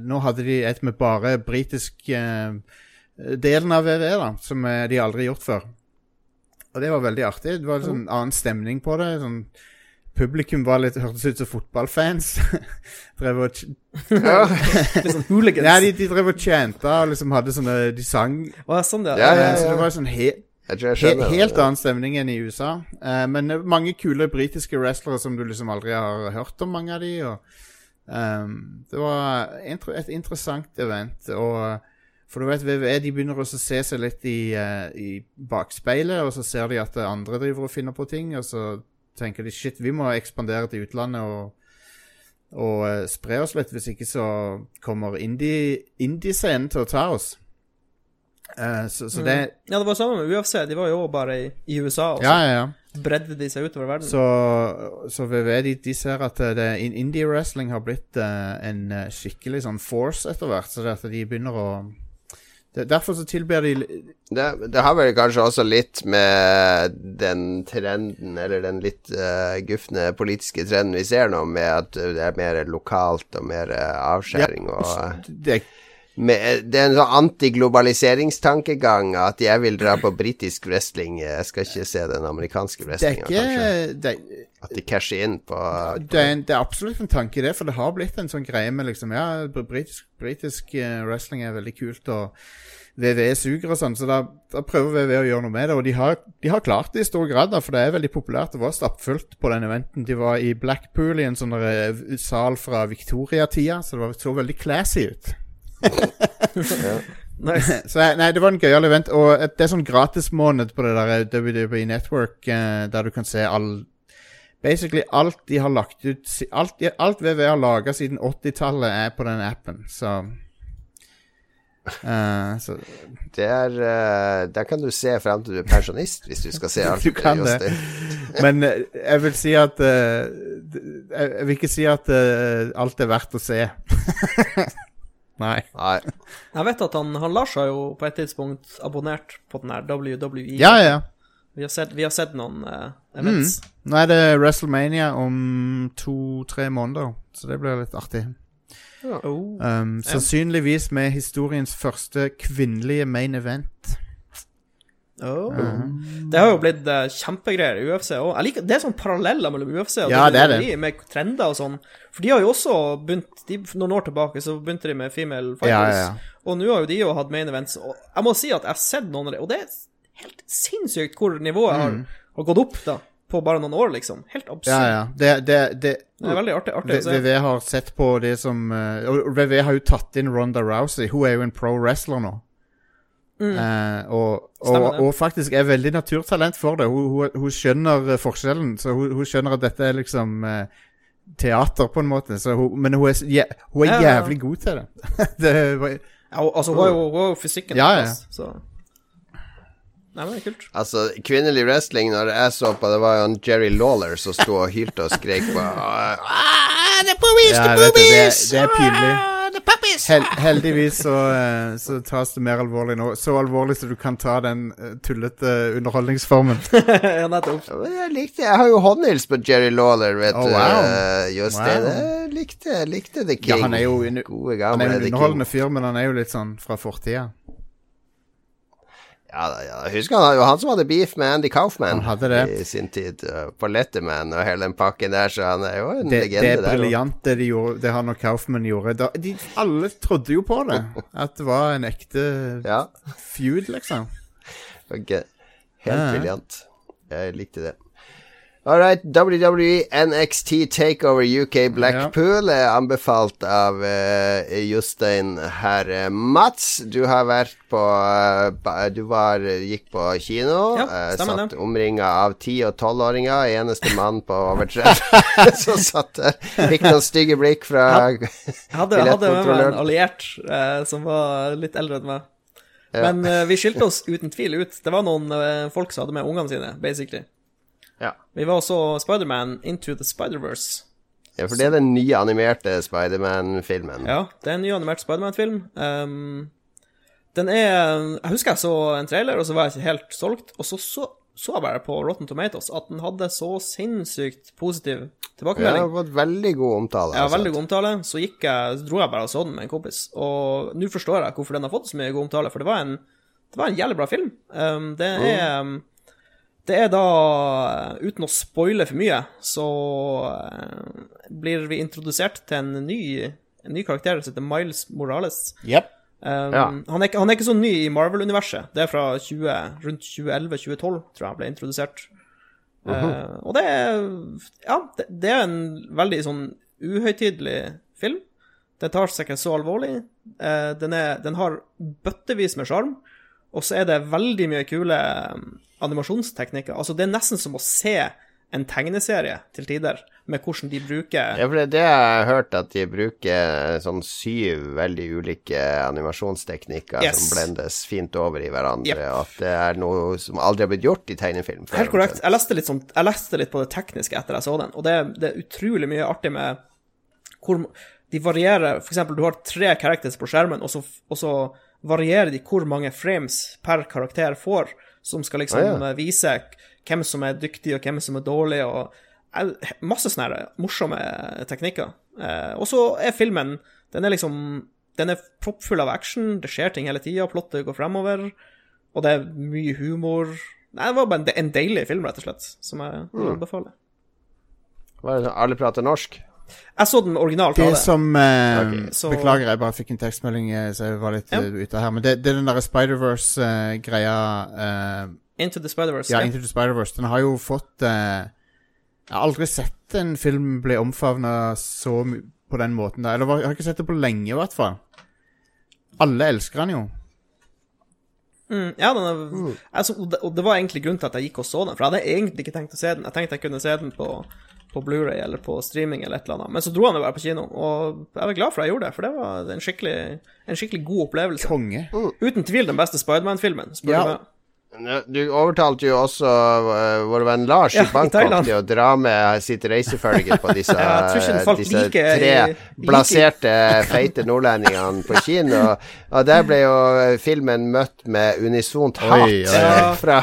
nå hadde de et med bare britisk eh, delen av VV da, som eh, de aldri har gjort før. Og det var veldig artig. Det var en sånn annen stemning på det. Sånn, publikum var litt, hørtes ut som fotballfans. [LAUGHS] drev og ch- [LAUGHS] Litt sånn hooligans. ja, de, de drev og chanta og liksom hadde sånne De sang. Å, sånn, ja. Ja, ja, ja, Så det var sånn he Jeg tror he helt annen stemning enn i USA. Eh, men eh, mange kule britiske wrestlere som du liksom aldri har hørt om, mange av de. Og, um, det var et interessant event. Og for du vet, VVE de begynner også å se seg litt i, uh, i bakspeilet, og så ser de at andre driver og finner på ting, og så tenker de shit, vi må ekspandere til utlandet og og uh, spre oss litt, hvis ikke så kommer indie- indie-scenen til å ta oss. Eh, så, mm. det Ja, det var samme med UFC. De var jo bare i, i USA. Også. Ja, ja, ja. bredde de seg utover verden. Så, så VV de, de ser at eh, det, in- indie-wrestling har blitt uh, en skikkelig sånn force etter hvert. Så det at de begynner å det, Derfor så tilbyr de Det, det har vel kanskje også litt med den trenden, eller den litt uh, gufne politiske trenden vi ser nå, med at det er mer lokalt og mer avskjæring og uh, det, med, Det er en sånn antiglobaliseringstankegang at jeg vil dra på britisk wrestling, jeg skal ikke se den amerikanske er wrestlinga, kanskje. det, At de casher inn på det, er en, det er absolutt en tanke det, for det har blitt en sånn greie med liksom Ja, britisk, britisk eh, wrestling er veldig kult, og VVE suger og sånn, så da, da prøver VVE å gjøre noe med det. Og de har, de har klart det i stor grad, da, for det er veldig populært. Det var stappfullt på den eventen. De var i Blackpool, i en sånn eh, sal fra Victoria-tida, så det var, så veldig classy ut. [LAUGHS] Nice. [LAUGHS] Så eh, nei, det var en gøyal event, og det er sånn gratismåned på det der eh, WWE Network, eh, der du kan se all Basically alt de har lagt ut Alt, alt VV har laga siden 80-tallet, er på den appen, så Uh, so. Det er eh, Der kan du se frem til du er pensjonist, hvis du skal se alt. [LAUGHS] Du kan det. Men uh, jeg vil si at eh, jeg, vil ikke si at eh, alt er verdt å se. Nei. Nei. Jeg vet at han, han Lars har jo på et tidspunkt abonnert på den her WWE. Ja, ja. Vi har sett, vi har sett noen uh, events. Nå er det WrestleMania om to-tre måneder, så det blir litt artig. Oh. Um, sannsynligvis med historiens første kvinnelige main event. Oh. Det har jo blitt uh, kjempegreier i UFC òg. Det er sånn paralleller mellom UFC og Ja, det er det. Med trender og sånn. For de har jo også begynt de, Noen år tilbake så begynte de med female fighters. ja, ja. Og nå har jo de jo hatt main events. Og jeg må si at jeg har sett noen av dem og det er helt sinnssykt hvor nivået har, har gått opp da på bare noen år, liksom. Helt absurd. Mm. Ja, ja. Det, det, det, Det er veldig artig, artig å se. VV har sett på det som uh, Og VV har jo tatt inn Ronda Rousey. Hun er jo en pro wrestler nå. Eh, og, og, Mm. Stemmer det. og faktisk er veldig naturtalent for det. Hun, hun, hun skjønner eh, forskjellen. Så hun, hun skjønner at dette er liksom eh, teater, på en måte. Så hun, men hun er, ja, hun er Ja, ja, ja. jævlig god til det. [LAUGHS] det var, Ja, og- altså, hun har jo, hun er jo fysikken Ja, ja. plass, så Nei, men det er kult. Altså, kvinnelig wrestling, når jeg så på, det var jo en Jerry Lawler som sto og hylte og skrek på [LAUGHS] ah, the boobies, Ja, the boobies! det, det er pinlig. Ah! Hel, heldigvis så, eh, så tas det mer alvorlig nå. Så alvorlig så du kan ta den eh, tullete underholdningsformen. [LAUGHS] ja, nettopp. Jeg likte Jeg har jo håndhils på Jerry Lawler, vet Oh, wow. du. Just Wow. Jeg likte, likte The King. Ja, han er jo en- Han er en underholdende fyr, men han er jo litt sånn fra fortida. Ja, ja. Husker han det var han som hadde beef med Andy Kaufman det. i sin tid, uh, på Letterman og hele den pakken der, så han er jo en Det, det legende er der. det, de gjorde, det han og Kaufman gjorde. Da, de, alle trodde jo på det. At det var en ekte Ja, feud, liksom. Okay. Helt briljant. Jeg likte det. All right, WWE NXT Takeover UK Blackpool er anbefalt av uh, Jostein her. Eh, Mats, du har vært på uh, Du var, gikk på kino. Ja, stemmer, uh, satt omringa av ti- og tolvåringer. Eneste mann på over 30 [LAUGHS] som satt der. Fikk noen stygge blikk fra Jeg hadde, hadde med meg en alliert uh, som var litt eldre enn meg. Ja. Men eh, vi skilte oss uten tvil ut. Det var noen eh, folk som hadde med ungene sine, basically. Ja. Vi var også Spiderman Into the Spider-Verse. ja, for det er den nye animerte Spiderman-filmen. Ja, det er en ny animert Spiderman-film. Um, den er Jeg husker jeg så en trailer, og så var jeg ikke helt solgt. Og så så, så jeg bare på Rotten Tomatoes at den hadde så sinnssykt positiv Ja, det tilbakemelding. har fått veldig god omtale. Ja, altså. veldig god omtale. Så jeg, dro jeg bare og så den med en kompis. Og nå forstår jeg hvorfor den har fått så mye god omtale, for det var en, det var en jævlig bra film. Um, det er um, Det er da, uten å spoile for mye, så uh, blir vi introdusert til en ny, en ny karakter som heter Miles Morales. Yep. Um, Ja. han, er, han er ikke så ny i Marvel-universet. Det er fra 20, rundt 2011-2012, tror jeg han ble introdusert. Uh, og det er Ja, det, det er en veldig sånn uhøytidelig film. Den tar seg ikke så alvorlig. Uh, den, er, den har bøttevis med sjarm, og så er det veldig mye kule um, animasjonsteknikker. Altså, det er nesten som å se en tegneserie til tider, med hvordan de bruker Ja, for det er det jeg har hørt, at de bruker sånn syv veldig ulike animasjonsteknikker Yes. som blendes fint over i hverandre, Yep. og at det er noe som aldri har blitt gjort i tegnefilm. Helt korrekt. Jeg leste, sånn, jeg leste litt på det tekniske etter jeg så den, og det, det er utrolig mye artig med hvor de varierer For eksempel, du har tre characters på skjermen, og så, og så varierer de hvor mange frames per karakter får, som skal liksom Ah, ja. eh, vise hvem som er dyktig, og hvem som er dårlig, og eh, masse sånne morsomme teknikker. Eh, og så er filmen Den er liksom Den er proppfull av action, det skjer ting hele tida, plottet går fremover, og det er mye humor. Nei, det var bare en, deilig film, rett og slett, som jeg Mm. vil anbefale. Hva er det, alle prater norsk? Jeg så den originalt. Det som eh, okay, så- Beklager, jeg bare fikk en tekstmelding, eh, så jeg var litt Ja. eh, ute her. Men det, det er den derre Spider-Verse-greia Into the Spider-Verse. Ja, Ja, Into the Spider-Verse. Den har jo fått eh, Jeg har aldri sett en film bli omfavna så på den måten der. Eller jeg har ikke sett det på lenge, i hvert fall. Alle elsker den jo. mm, ja den er, altså, og, det, og det var egentlig grunnen til at jeg gikk og så den, for jeg hadde egentlig ikke tenkt å se den. Jeg tenkte jeg kunne se den på, på Blu-ray eller på streaming eller et eller annet, men så dro han jo bare på kino, og jeg var glad for at jeg gjorde det, for det var en skikkelig, en skikkelig god opplevelse. Konge. Uten tvil den beste Spiderman-filmen, spør Ja. du meg. Ja, Du overtalte jo også uh, vår venn Lars Ja, i Bangkok i til å dra med sitt reisefølge på [LAUGHS] disse, Ja, folk disse like, tre blaserte, like. feite nordlendingene på kino. [LAUGHS] Og der ble jo filmen møtt med unisont hat Oi, ja. Fra,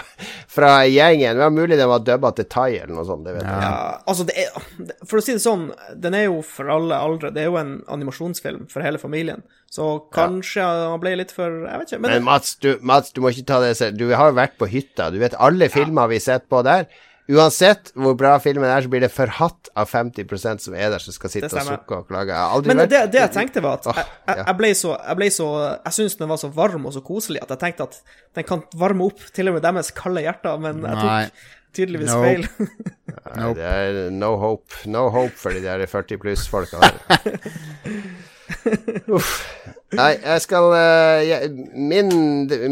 fra gjengen. Det var mulig den var dubba til thai eller noe sånt. Det vet jeg. Ja, altså det er For å si det sånn, den er jo for alle aldre. Det er jo en animasjonsfilm for hele familien. Så kanskje han ble litt for Jeg vet ikke. Men, Men Mats du, Mats, du må ikke ta det selv. Du har jo vært på hytta. Du vet alle filmer vi har sett på der. Uansett hvor bra filmen er, så blir det forhatt av 50 som er der, som skal sitte og sukke og klage. Jeg har aldri men vært det, det jeg tenkte, var at jeg, jeg, jeg ble så Jeg, ble så, jeg syns den var så varm og så koselig at jeg tenkte at den kan varme opp til og med deres kalde hjerter, men jeg tok tydeligvis Nope. feil. nope. Det er no hope. No hope for de der 40 pluss-folka der. [LAUGHS] [LAUGHS] Uff. Nei, jeg skal eh, jeg, min,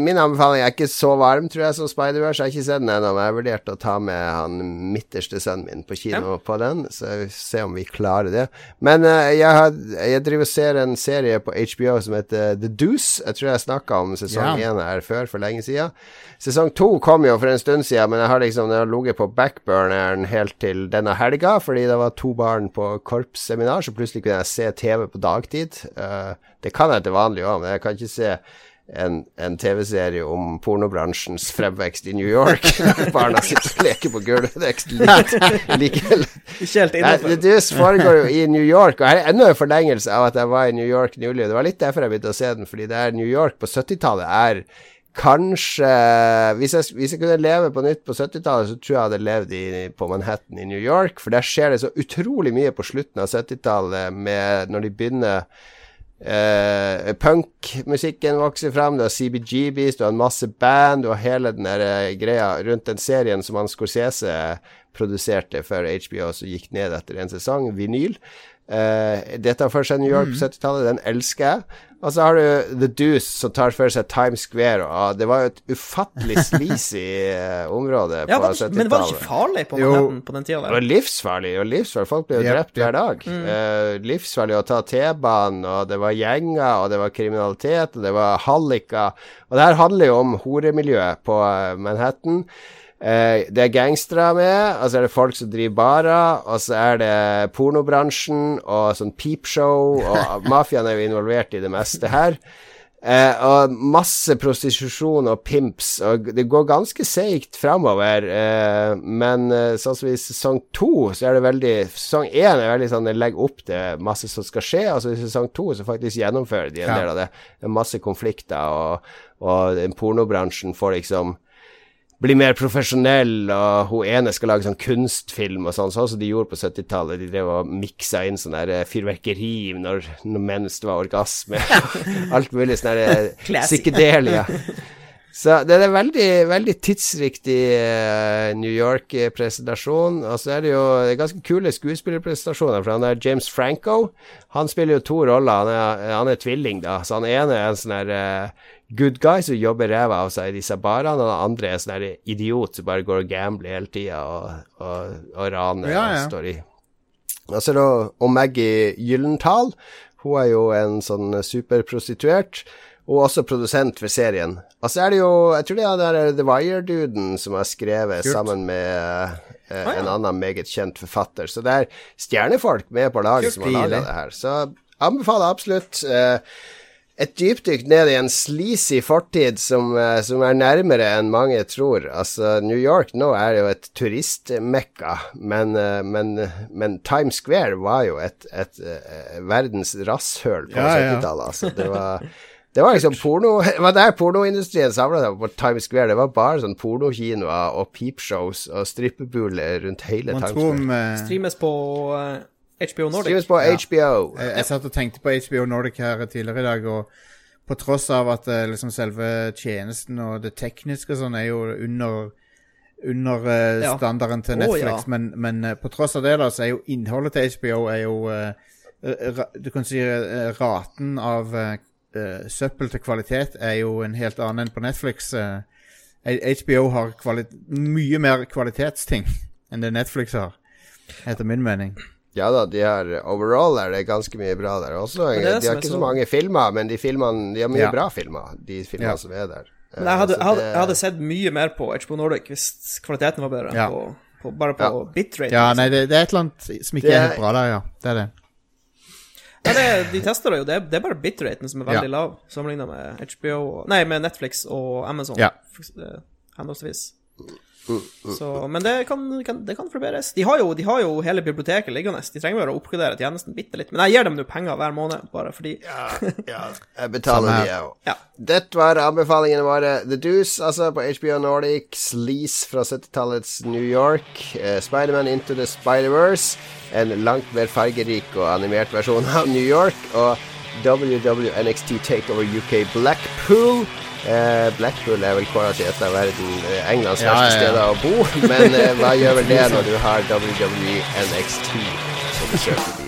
min anbefaling er ikke så varm, tror jeg, som Spider-Verse. Jeg har ikke sett den ennå, men jeg vurderte å ta med han midterste sønnen min på kino på den, så vi se om vi klarer det. Men eh, jeg, har, jeg driver og ser en serie på HBO som heter The Deuce. Jeg tror jeg snakka om sesong Ja. én her før, for lenge siden. Sesong to kom jo for en stund siden, men jeg har liksom ligget på backburneren helt til denne helga, fordi det var to barn på korpsseminar, så plutselig kunne jeg se TV på dagtid. Eh, det kan jeg til vanlig òg, men jeg kan ikke se en, en TV-serie om pornobransjens fremvekst i New York. [LAUGHS] [LAUGHS] Barna sitter og leker på gulvet. Det er ikke [LAUGHS] like. The foregår jo i New York, og her er enda en forlengelse av at jeg var i New York nylig. Det var litt derfor jeg begynte å se den, fordi det er New York på 70-tallet er kanskje hvis jeg, hvis jeg kunne leve på nytt på 70-tallet, så tror jeg jeg hadde levd i, på Manhattan i New York, for der skjer det så utrolig mye på slutten av 70-tallet når de begynner Eh, Punkmusikken vokser fram, du har CBGBs, du har en masse band, du har hele den der eh, greia rundt den serien som han Scorsese produserte for HBO, som gikk ned etter en sesong, vinyl. Uh, dette har for seg New York på 70-tallet, den elsker jeg. Og så har du The Deuce, som tar for seg Times Square, og det var jo et ufattelig [LAUGHS] sleazy eh, område Ja, på var det ikke, men var det 70-tallet. ikke farlig på Jo. Manhattan på den tida Det var livsfarlig, og livsfarlig. Folk ble jo Yep, drept yep. hver dag. Eh, livsfarlig å ta T-banen, og det var gjenger, og det var kriminalitet, og det var halliker. Og det her handler jo om horemiljøet på eh, Manhattan. Eh, det er gangstere med, og så er det folk som driver barer, og så er det pornobransjen og sånn peepshow, og [LAUGHS] mafiaen er jo involvert i det meste her. Eh, og masse prostitusjon og pimps, og det går ganske seigt framover. Eh, men eh, sånn som i sesong to, så er det veldig Sesong én er veldig sånn den legger opp til masse som skal skje. Altså i sesong to så faktisk gjennomfører de en Ja. del av det. Det er masse konflikter, og, og pornobransjen får liksom bli mer profesjonell, og hun ene skal lage sånn kunstfilm og sånn, sånn som de gjorde på 70-tallet. De drev og miksa inn sånn der eh, fyrverkeri når, når mens det var orgasme. [LAUGHS] Alt mulig sånn der [LAUGHS] Classy. psykedelia. [LAUGHS] Så det er en veldig, veldig tidsriktig eh, New York-presentasjon. Og så er det jo det er ganske kule skuespillerpresentasjoner. for han er James Franco. Han spiller jo to roller. Han er, han er tvilling, da. Så han ene er en sånn her eh, good guys som jobber ræva av seg i disse barene, og den andre er sånn idiot som bare går og gambler hele tida og, og, og raner Ja, ja. og står i Altså og Maggie Gyllenthal. Hun er jo en sånn superprostituert, og også produsent for serien. Og så er det jo Jeg tror det er der The Wire-duden som har skrevet Kult. sammen med eh, Ah, ja. en annen meget kjent forfatter. Så det er stjernefolk med på laget Kult. som har laga det her. Så anbefaler absolutt. Eh, et dypdykk ned i en sleazy fortid som, eh, som er nærmere enn mange tror. Altså, New York nå er jo et turistmekka, men, eh, men, men Times Square var jo et, et, et verdens rasshøl på Ja, ja. 70-tallet. Altså, det var det var liksom porno [LAUGHS] Det var der pornoindustrien samla seg på Times Square. Det var bare sånn pornokinoer og peepshows og strippebuler rundt hele Man Times Square. om eh, Streames på eh, HBO Nordic. Streames på Ja. HBO. jeg, jeg satt og tenkte på HBO Nordic her tidligere i dag, og på tross av at eh, liksom selve tjenesten og det tekniske og sånn er jo under under Ja. standarden til Netflix, Netflix, ja. men, men uh, på tross av det da, så er jo innholdet til HBO er jo uh, ra, Du kan si raten av søppel til kvalitet er jo en helt annen enn på Netflix. HBO har mye mer kvalitetsting enn det Netflix har, etter min mening. Ja da, de har overall er det ganske mye bra der også. De har ikke så mange filmer, men de filmene De har mye Ja. bra filmer, de filmene Ja. som er der. Men jeg hadde, Eh, det- jeg hadde sett mye mer på HBO Nordic hvis kvaliteten var bedre. Ja. På, på, bare på Ja. bitrate. Ja, liksom. nei, det, det er et eller annet som ikke Det er helt bra der, ja. Det er det. Ja, det, de tester det jo. Det er, det er bare bitraten som er veldig Ja. lav, sammenlignet med HBO Nei, med Netflix og Amazon. Ja. eh, Henholdsvis. Så, men det kan, kan, det kan forbedres. De har, jo, de har jo hele biblioteket liggende. De trenger bare å oppgradere tjenesten bitte litt. Men jeg gir dem nå penger hver måned, bare fordi ja, [LAUGHS] ja, jeg betaler de, jeg òg. Ja. Dette var anbefalingene våre. The Deuce, altså, på HBO Nordic. Sleaze fra 70-tallets New York. Uh, Spiderman Into the Spider-Verse. En langt mer fargerik og animert versjon av New York. Og WWNXT Takeover UK Blackpool. Eh, Blackpool er vel kåra til et av verden, eh, Englands Ja, verste steder å bo. Men eh, hva gjør vel det når du har WWE NXT som besøk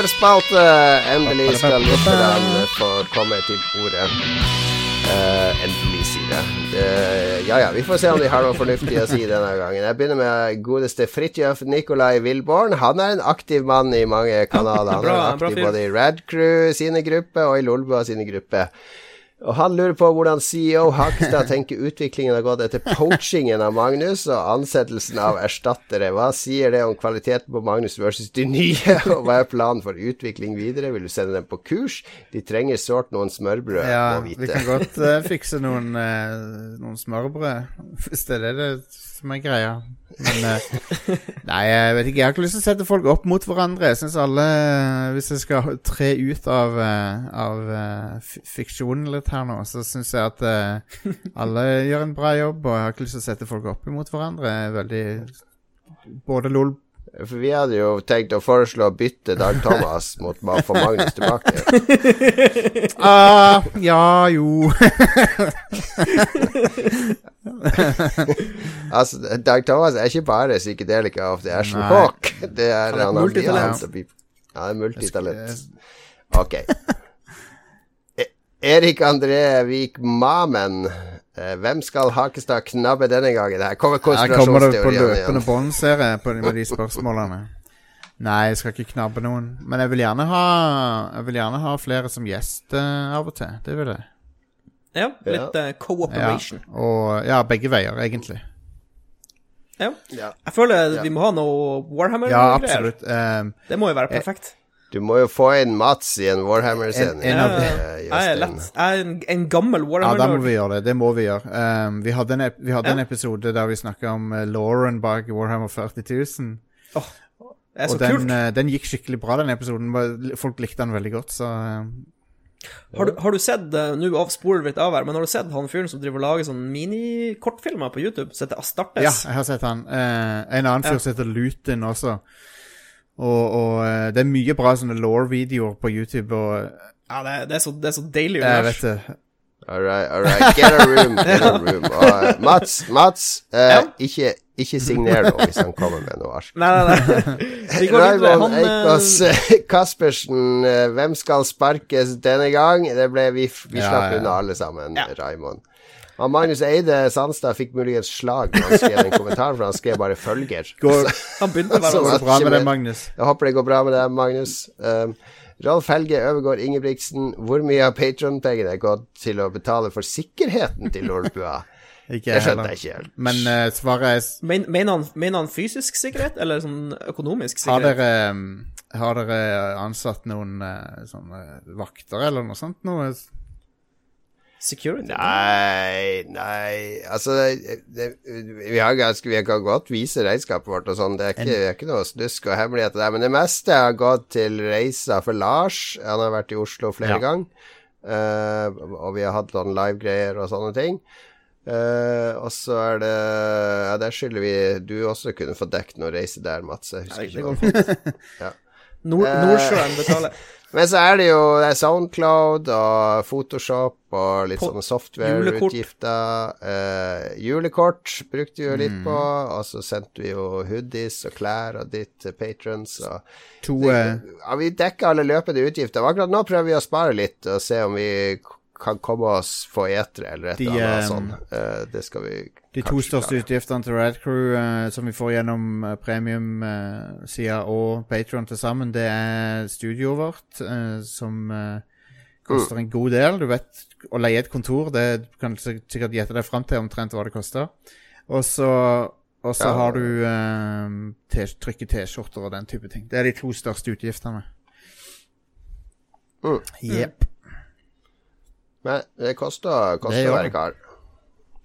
Lytterspalte. Endelig skal lytterne få komme til ordet. Uh, endelig, sier det. Det- ja ja, vi får se om de har noe fornuftig å si denne gangen. Jeg begynner med godeste Fridtjof Nikolai Wilborn. Han er en aktiv mann i mange kanaler. Han er bra aktiv både i Rad Crew sine grupper og i Lolbua sine grupper. Og han lurer på hvordan CEO Hakstad tenker utviklingen har gått etter poachingen av Magnus og ansettelsen av erstattere. Hva sier det om kvaliteten på Magnus versus de nye, og hva er planen for utvikling videre? Vil du sende dem på kurs? De trenger sårt noen smørbrød, Ja, må vi kan godt uh, fikse noen, uh, noen smørbrød, hvis det er det som er greia. Men eh, [LAUGHS] Nei, jeg vet ikke. Jeg har ikke lyst til å sette folk opp mot hverandre. Jeg syns alle Hvis jeg skal tre ut av, eh, av eh, fiksjonen litt her nå, så syns jeg at eh, alle gjør en bra jobb, og jeg har ikke lyst til å sette folk opp mot hverandre. Er Veldig Både LOL For vi hadde jo tenkt å foreslå å bytte Dag Thomas [LAUGHS] mot å få Magnus tilbake. [LAUGHS] ah, Ja, jo [LAUGHS] Altså, Dag Thomas er ikke bare psykedelika of the Ashen. Hawk. Det er Han er han multitalent. Ja, multitalent. Ok. E- Erik André Vik Mamen. Eh, Hvem skal Hakestad knabbe denne gangen? Her kommer Her kommer det på løpende igjen. bånd, ser jeg, på, med de spørsmålene. Nei, jeg skal ikke knabbe noen. Men jeg vil gjerne ha Jeg vil gjerne ha flere som gjest uh, av og til. Det vil jeg. Ja, litt Ja, cooperation. og, ja begge veier, egentlig. Ja. Ja. Jeg føler vi må ha noe Warhammer. Ja, absolutt. Um, Det må jo være perfekt. Du må jo få inn Mats i en Warhammer-scene. En- en eh, Jeg er. Jeg en, en gammel ja, da må vi gjøre det. Det må vi gjøre. Um, vi hadde en, ep vi hadde Ja. en episode der vi snakka om uh, Lauren bak Warhammer 40 000. det er så og den, kult. uh, den gikk skikkelig bra, den episoden. Folk likte den veldig godt, så um, Har du, har du sett Nå avsporer litt av her, men har du sett han fyren som driver og lager sånn minikortfilmer på YouTube? Som heter Astartes? Ja, jeg har sett han. Eh, en annen fyr Ja. som heter Lutin også. Og, og eh, det er mye bra sånne law-videoer på YouTube, og Ja, det, er- det, er så, det er så deilig jeg vet det. All right, all right. Get a room. Get a [LAUGHS] room. Eh, Mats, Mats uh, Ja? ikke, ikke signer nå hvis han kommer med noe ark. Nei, nei, nei. [LAUGHS] Raymond eh, Eikås Caspersen, eh, hvem skal sparkes denne gang? Det ble vi, vi Ja, slapp ja. unna alle sammen, Ja. Raymond. Og Magnus Eide Sandstad fikk muligens slag når han skrev den kommentaren, for han skrev bare følger. Går, han begynte å være Så- bra med det, Magnus? Jeg håper det går bra med deg, Magnus. Um, Rolf Helge Øvergård Ingebrigtsen, hvor mye av Patron-pengene er gått til å betale for sikkerheten til Lolbua? [LAUGHS] Ikke Det skjønte jeg ikke helt. Men uh, svaret er Men, mener, han, mener han fysisk sikkerhet, eller sånn økonomisk Har sikkerhet? dere, um, har dere ansatt noen eh, sånne vakter eller noe sånt? Noe? Security? Nei, nei Altså, det, det, vi har ganske Vi kan godt vise regnskapet vårt og sånn. Det det er ikke noe snusk og hemmeligheter der. Men det meste har gått til reiser for Lars. Han har vært i Oslo flere Ja. ganger. Uh, og vi har hatt sånn live-greier og sånne ting. Uh, og så er det Ja, der skylder vi Du også kunne få dekket noe reise der, Mats. Jeg husker det ikke går fint. Ja. Nord. Nordsjøen betaler. [LAUGHS] Men så er det jo det er Soundcloud og Photoshop og litt På- sånne software-utgifter. Eh, julekort brukte vi jo litt på, og så sendte vi jo hoodies og klær og ditt til patrons. To det, ja, vi dekker alle løpende utgifter. Akkurat nå prøver vi å spare litt og se om vi kan komme oss få etere eller et eller annet sånt. sånn. Eh, det skal vi De to kanskje største utgiftene til Rad Crew uh, som vi får gjennom uh, premium-sida og Patron til sammen, det er studioet vårt, eh, som eh, koster en god del. Du vet, å leie et kontor, det du kan sik- sikkert gjette deg fram til omtrent hva det koster. Og så Ja. har du uh, trykke T-skjorter og den type ting. Det er de to største utgiftene. Mm. Men det koster, Det koster gjør å være kar.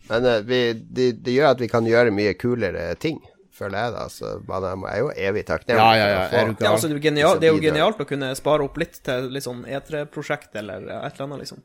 Men eh, vi, det, det gjør at vi kan gjøre mye kulere ting, føler jeg da. Så man er, er jo evig takknemlig. Ja, ja, ja. Er du Ja, altså, det, er jo det er jo genialt å kunne spare opp litt til litt sånn E3-prosjekt eller et eller annet, liksom.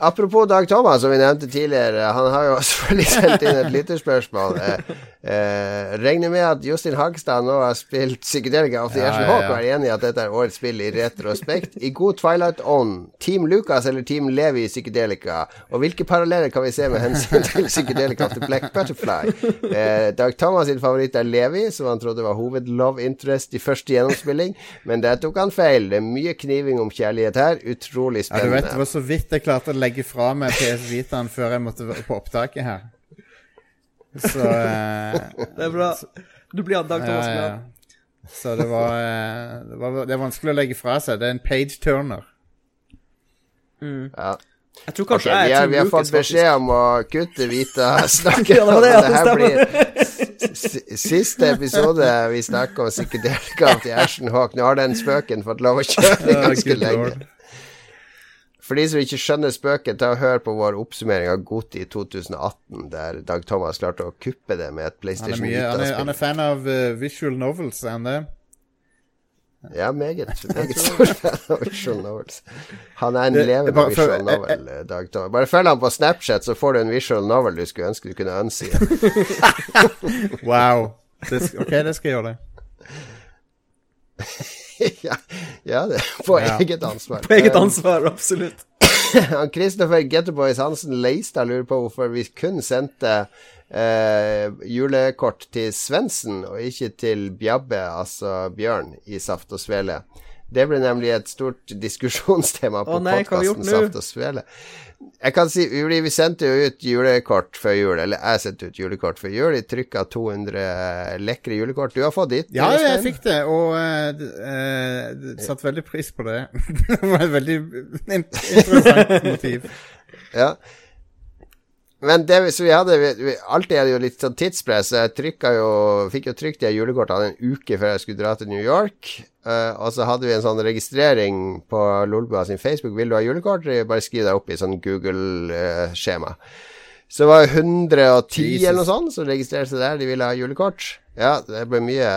Apropos Dag Thomas, som vi nevnte tidligere. Han har jo selvfølgelig [LAUGHS] sendt inn et lytterspørsmål. Eh, eh, regner med at Justin Hagstad nå har spilt Psykedelika of the Ja, Ashen ja, Hawk ja. og er enig i at dette er årets spill i retrospekt. I god Twilight On, Team Lucas eller Team Levi i Psychedelika? Og hvilke paralleller kan vi se med hensyn til Psykedelika of the Black Butterfly? Eh, Dag Thomas sin favoritt er Levi, som han trodde var hovedlove interest i første gjennomspilling, men der tok han feil. Det er mye kniving om kjærlighet her. Utrolig Ja, du vet, spennende. det var så vidt jeg klarte å legge fra meg PS Vitaen før jeg måtte på opptaket her. Så eh, Det er bra. Du blir han også ja, ja. Så det var, eh, det var Det er vanskelig å legge fra seg. Det er en page turner. Ja. Jeg tror kanskje vi, jeg har, er vi har fått beskjed om å kutte Vita [LAUGHS] snakke Ja, det det, det. her blir siste episode vi snakker om psykedelika til Ashton Hawk. Nå har den spøken fått lov å kjøre ganske lenge. For de som ikke skjønner spøken, ta og hør på vår oppsummering av Goti 2018, der Dag Thomas klarte å kuppe det med et PlayStation Vita-spill. han, han er fan av uh, visual novels, er han det? Ja, meget. [LAUGHS] Meget stor fan av visual novels. Han er en levende visual novel, eh, Dag Thomas. Bare følg ham på Snapchat, så får du en visual novel du skulle ønske du kunne ønske. [LAUGHS] Wow. Det, OK, det skal jeg gjøre. det. [LAUGHS] [LAUGHS] ja, ja, det på Ja. eget ansvar. På eget ansvar, absolutt. [LAUGHS] Kristoffer Christopher Getterboys Hansen Leistad lurer på hvorfor vi kun sendte eh, julekort til Svendsen, og ikke til Bjabbe, altså Bjørn, i Saft og Svele. Det ble nemlig et stort [LAUGHS] diskusjonstema på podkasten? Saft og Svele. Jeg kan si, vi, sendte jo ut julekort før jul, eller jeg sendte ut julekort før jul. trykk av 200 lekre julekort. Du har fått ditt? Ja, jeg Jostein? fikk det, og uh, d- eh, satte veldig pris på det. [LAUGHS] det var et veldig [LAUGHS] interessant motiv. Ja. Men det så vi hadde vi, Alltid er det jo litt sånn tidspress. Jeg jo, fikk jo trykt de julekortene en uke før jeg skulle dra til New York. Uh, og så hadde vi en sånn registrering på Lolbua sin Facebook. Vil du ha julekort? Bare skriv deg opp i sånn Google-skjema. Så det var 110 Jesus. eller noe sånt som registrerte seg der. De ville ha julekort. Ja, det ble mye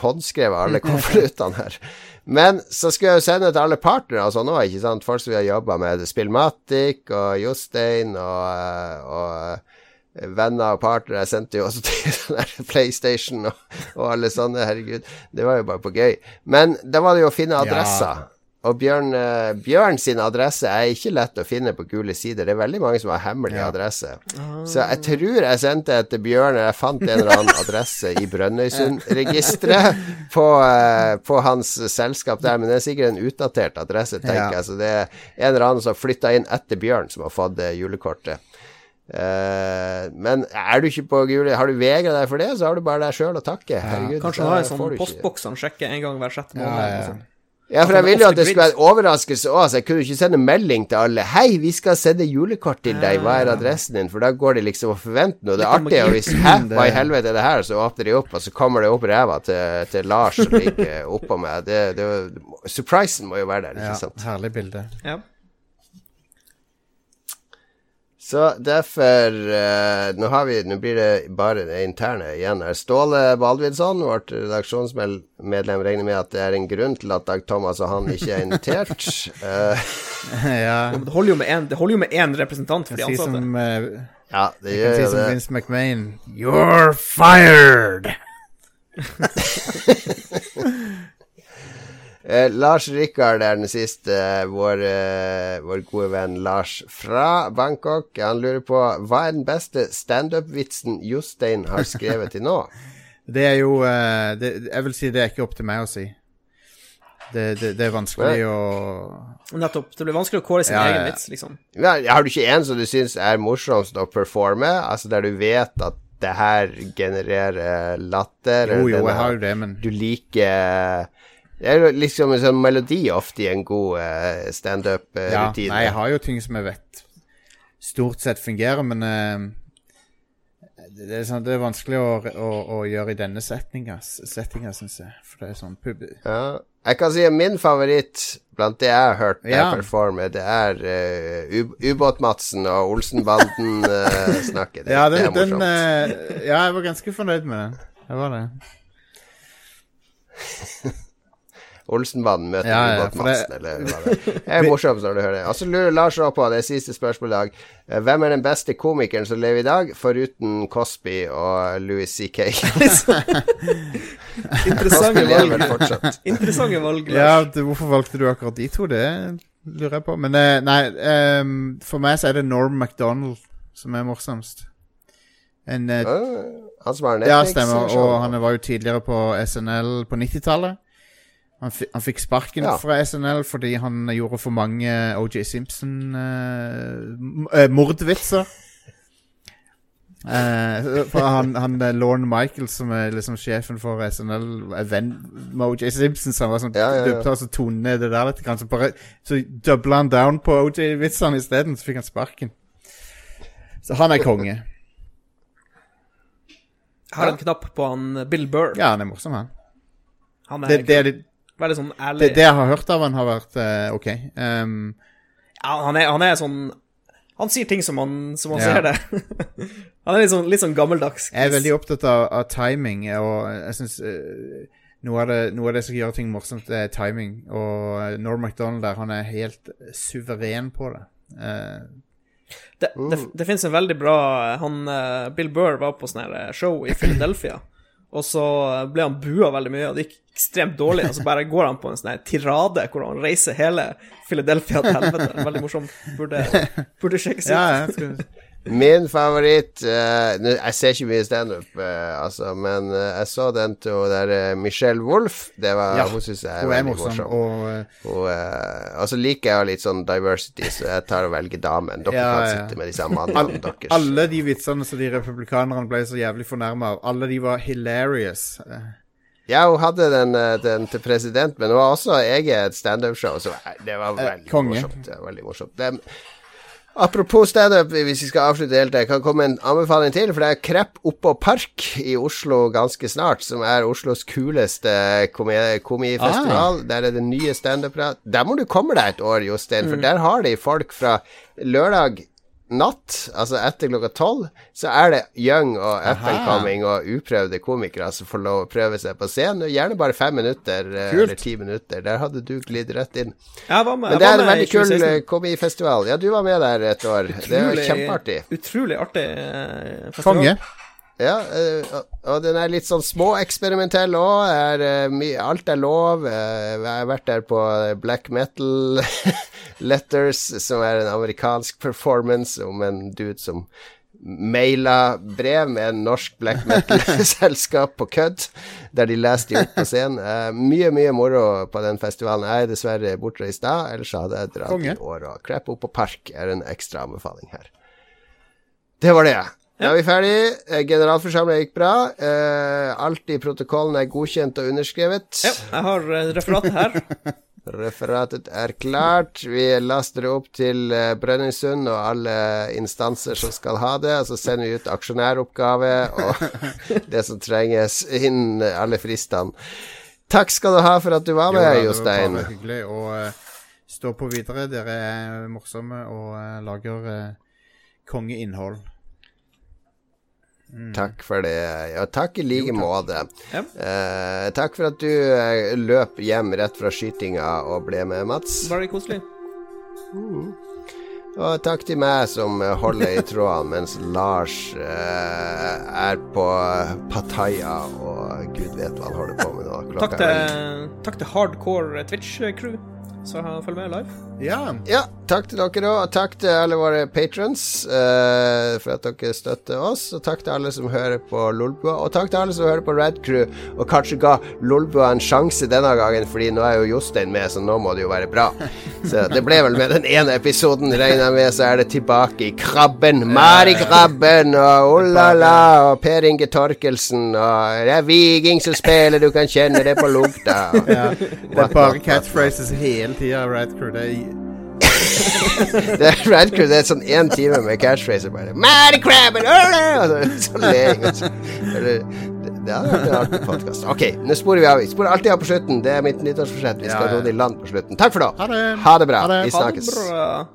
håndskrevet, alle [LAUGHS] konvoluttene her. Men så skulle jeg jo sende til alle partnere og sånn òg, ikke sant. Folk som vi har jobba med. Spillmatic og Jostein og, og venner og partnere. Jeg sendte jo også [LAUGHS] til sånn PlayStation og, og alle sånne. Herregud. Det var jo bare på gøy. Men da var det jo å finne adresser. Og Bjørn, eh, Bjørn sin adresse er ikke lett å finne på gule sider. Det er veldig mange som har hemmelig Ja. adresse. Så jeg tror jeg sendte etter Bjørn Jeg fant en eller annen adresse i Brønnøysundregisteret [LAUGHS] på, eh, på hans selskap der, men det er sikkert en utdatert adresse, tenker Ja. jeg. Så det er en eller annen som flytta inn etter Bjørn, som har fått det julekortet. Uh, men er du ikke på gule Har du vegra deg for det, så har du bare deg sjøl å takke. Herregud. Kanskje du har en sånn postboks han sjekker en gang hver sjette måned. Ja, ja. Ja, for jeg Sånn ville jo at det skulle være en overraskelse òg, så jeg kunne jo ikke sende melding til alle 'Hei, vi skal sende julekort til deg, hva er adressen din?' For da går de liksom og forventer noe. Det er artig, og hvis 'Hæ, hva i helvete er det her?' Så åpner de opp, og så kommer det opp ræva til, til Lars som ligger oppå meg. Det, det, surprisen må jo være der, ikke sant? Ja, herlig bilde. Ja. Så derfor uh, Nå har vi Nå blir det bare det interne igjen her. Ståle Baldvidsson, vårt redaksjonsmedlem, regner med at det er en grunn til at Dag Thomas og han ikke er invitert. uh, [LAUGHS] ja. Det holder jo med én- det representant for de Si ansatte. som, uh, ja, det jeg gjør jo som. Vince McMahon You're fired! [LAUGHS] [LAUGHS] Eh, Lars Rikard er den siste. eh, Vår, eh, vår gode venn Lars fra Bangkok. Han lurer på hva er den beste standup-vitsen Jostein har skrevet til nå? [LAUGHS] Det er jo eh, det, Jeg vil si det er ikke opp til meg å si. Det, det, det er vanskelig ja. å Nettopp. Det blir vanskelig å kåre sin Ja, ja, egen ja. vits, liksom. Ja, har du ikke en som du syns er morsomst å performe? Altså der du vet at det her genererer latter? Jo, jo, jeg har jo det, men Du liker Det er liksom en sånn melodi ofte i en god uh, ja, standup-rutine. Nei, jeg har jo ting som jeg vet stort sett fungerer, men uh, det, er sånn, det er vanskelig å, å, å gjøre i denne settinga, syns jeg. For det er sånn pub... Ja. Jeg kan si at min favoritt blant det jeg har hørt deg Ja. performe, det er uh, Ubåt-Madsen og Olsenbanden-snakket. [LAUGHS] Ja, det den, er den morsomt. eh, Ja, jeg var ganske fornøyd med den. Jeg var det. [LAUGHS] Olsenbanden møter Ja, ja, Ubåt-Madsen, eller hva det er. Det er [LAUGHS] morsomt når du hører det. Og så lurer Lars òg på, det er siste spørsmål i dag, eh, hvem er den beste komikeren som lever i dag, foruten Cosby og Louis C.K.? [LAUGHS] [LAUGHS] Interessante valg. Interessante valg, Ja, Lars. det, hvorfor valgte du akkurat de to? Det lurer jeg på. Men eh, nei, um, for meg så er det Norm MacDonald som er morsomst. En uh, Han som har Ja, stemmer. Og han var jo tidligere på SNL på 90-tallet. Han, han fikk sparken Ja. fra SNL fordi han gjorde for mange OJ Simpson-mordvitser. [LAUGHS] Eh, for han, han eh, Lorne Michaels, som er liksom sjefen for SNL, er venn med OJ Simpson, så han var sånn Ja, ja, ja. tone ned det der litt. Så, bare, så dubla han down på OJ-vitsene isteden, så fikk han sparken. Så han er konge. Jeg har en knapp på han Bill Burr. Ja, han er morsom, han. Han er Det, det, er litt- veldig sånn ærlig. det, det jeg har hørt av han, har vært uh, ok. Um, Ja, han er, han er sånn Han sier ting som han, som han Ja. ser det. [LAUGHS] han er litt sånn, litt sånn gammeldags. jeg er veldig opptatt av, av timing, og jeg syns noe, av det- noe av det som gjør ting morsomt, er timing. Og eh, Norm MacDonald der, han er helt suveren på det. Uh, Det, det, det finnes en veldig bra han, eh, Bill Burr var på sånn eh, show i Philadelphia, og så ble han bua veldig mye, og det gikk ekstremt dårlig. Og så bare går han på en sånn tirade hvor han reiser hele Philadelphia til helvete. Veldig morsomt. Burde, burde sjekkes ut. ja, jeg Min favoritt uh, Jeg ser ikke mye standup, uh, altså, men uh, jeg så den til der, Michelle Wolff. Det var, ja, hun syns jeg er veldig morsom. morsom. Og, og, og, så liker jeg litt sånn diversity, så jeg tar og velger damen. Dere ja, kan sitte med de samme mannene deres. Alle de vitsene som de republikanerne ble så jævlig fornærma av, alle de var hilarious. Ja, hun hadde den, den, til president, men hun har også eget standup-show, så det var veldig morsomt. Det var veldig morsomt. Det, Apropos standup, hvis vi skal avslutte helt, jeg kan komme en anbefaling til. For det er Krepp oppå Park i Oslo ganske snart, som er Oslos kuleste komifestival. Ah. Der er det nye standupere. Der må du komme deg et år, Jostein, for mm. der har de folk fra lørdag natt, altså etter klokka tolv, så er det young og up-and-coming og uprøvde komikere som får lov å prøve seg på scenen. Gjerne bare fem minutter eh, Kult. eller ti minutter. Der hadde du glidd rett inn. Med, Men det er en veldig kul eh, komifestival. Ja, du var med der et år. Utrolig, det er kjempeartig. Utrolig artig eh, festival. Konge. Ja, og den er litt sånn småeksperimentell òg. Alt er lov. Jeg har vært der på black metal [LAUGHS] Letters, som er en amerikansk performance om en dude som maila brev med en norsk black metal-selskap [LAUGHS] på kødd, der de leste de opp på scenen. Mye, mye moro på den festivalen. Jeg er dessverre bortreist stad, ellers hadde jeg dratt i år. Og Crap opp på Park er en ekstra anbefaling her. Det var det. Da er vi ferdig. Eh, generalforsamlingen gikk bra. Uh, alt i protokollen er godkjent og underskrevet. Ja, jeg har referatet her. [LAUGHS] Referatet er klart. Vi laster det opp til Brønnøysund og alle instanser som skal ha det. Og så sender vi ut aksjonæroppgave og [LAUGHS] det som trenges innen alle fristene. Takk skal du ha for at du var med, jo, Jostein. Det var bare hyggelig å stå på videre. Dere er morsomme og lager kongeinnhold. Mm. Takk for det. Ja, takk i like måte. Ja. Eh, takk for at du eh, løp hjem rett fra skytinga og ble med, Mats. Bare koselig. Mm. Og takk til meg som holder i tråden mens Lars eh, er på Pattaya og gud vet hva han holder på med nå. Takk til, takk til hardcore Twitch-crew som følg med live. Ja. ja. Takk til dere og takk til alle våre patrons uh, for at dere støtter oss. Og takk til alle som hører på Lolbua, og takk til alle som hører på Red Crew, og kanskje ga Lolbua en sjanse denne gangen, fordi nå er jo Jostein med, så nå må det jo være bra. [LAUGHS] Så det ble vel med den ene episoden, regner jeg med, så er det tilbake i Krabben, Mari-krabben, og oh la la, og Per Inge Torkelsen, og det er viking som spiller, du kan kjenne det på lukta. Ja, det er bare catchphrases hele tida, Rad Crew. Det er [LAUGHS] det er Rad Crew det er sånn én time med catchphraser bare Mad crabben, sånn leing. Det hadde vært en artig podkast. Ok, nå sporer vi av. Vi sporer alltid av på slutten. Det er mitt nyttårsforsett. Vi skal ja, ja. i land på slutten. Takk for nå. Ha det. Ha det bra. Ha det. Vi snakkes.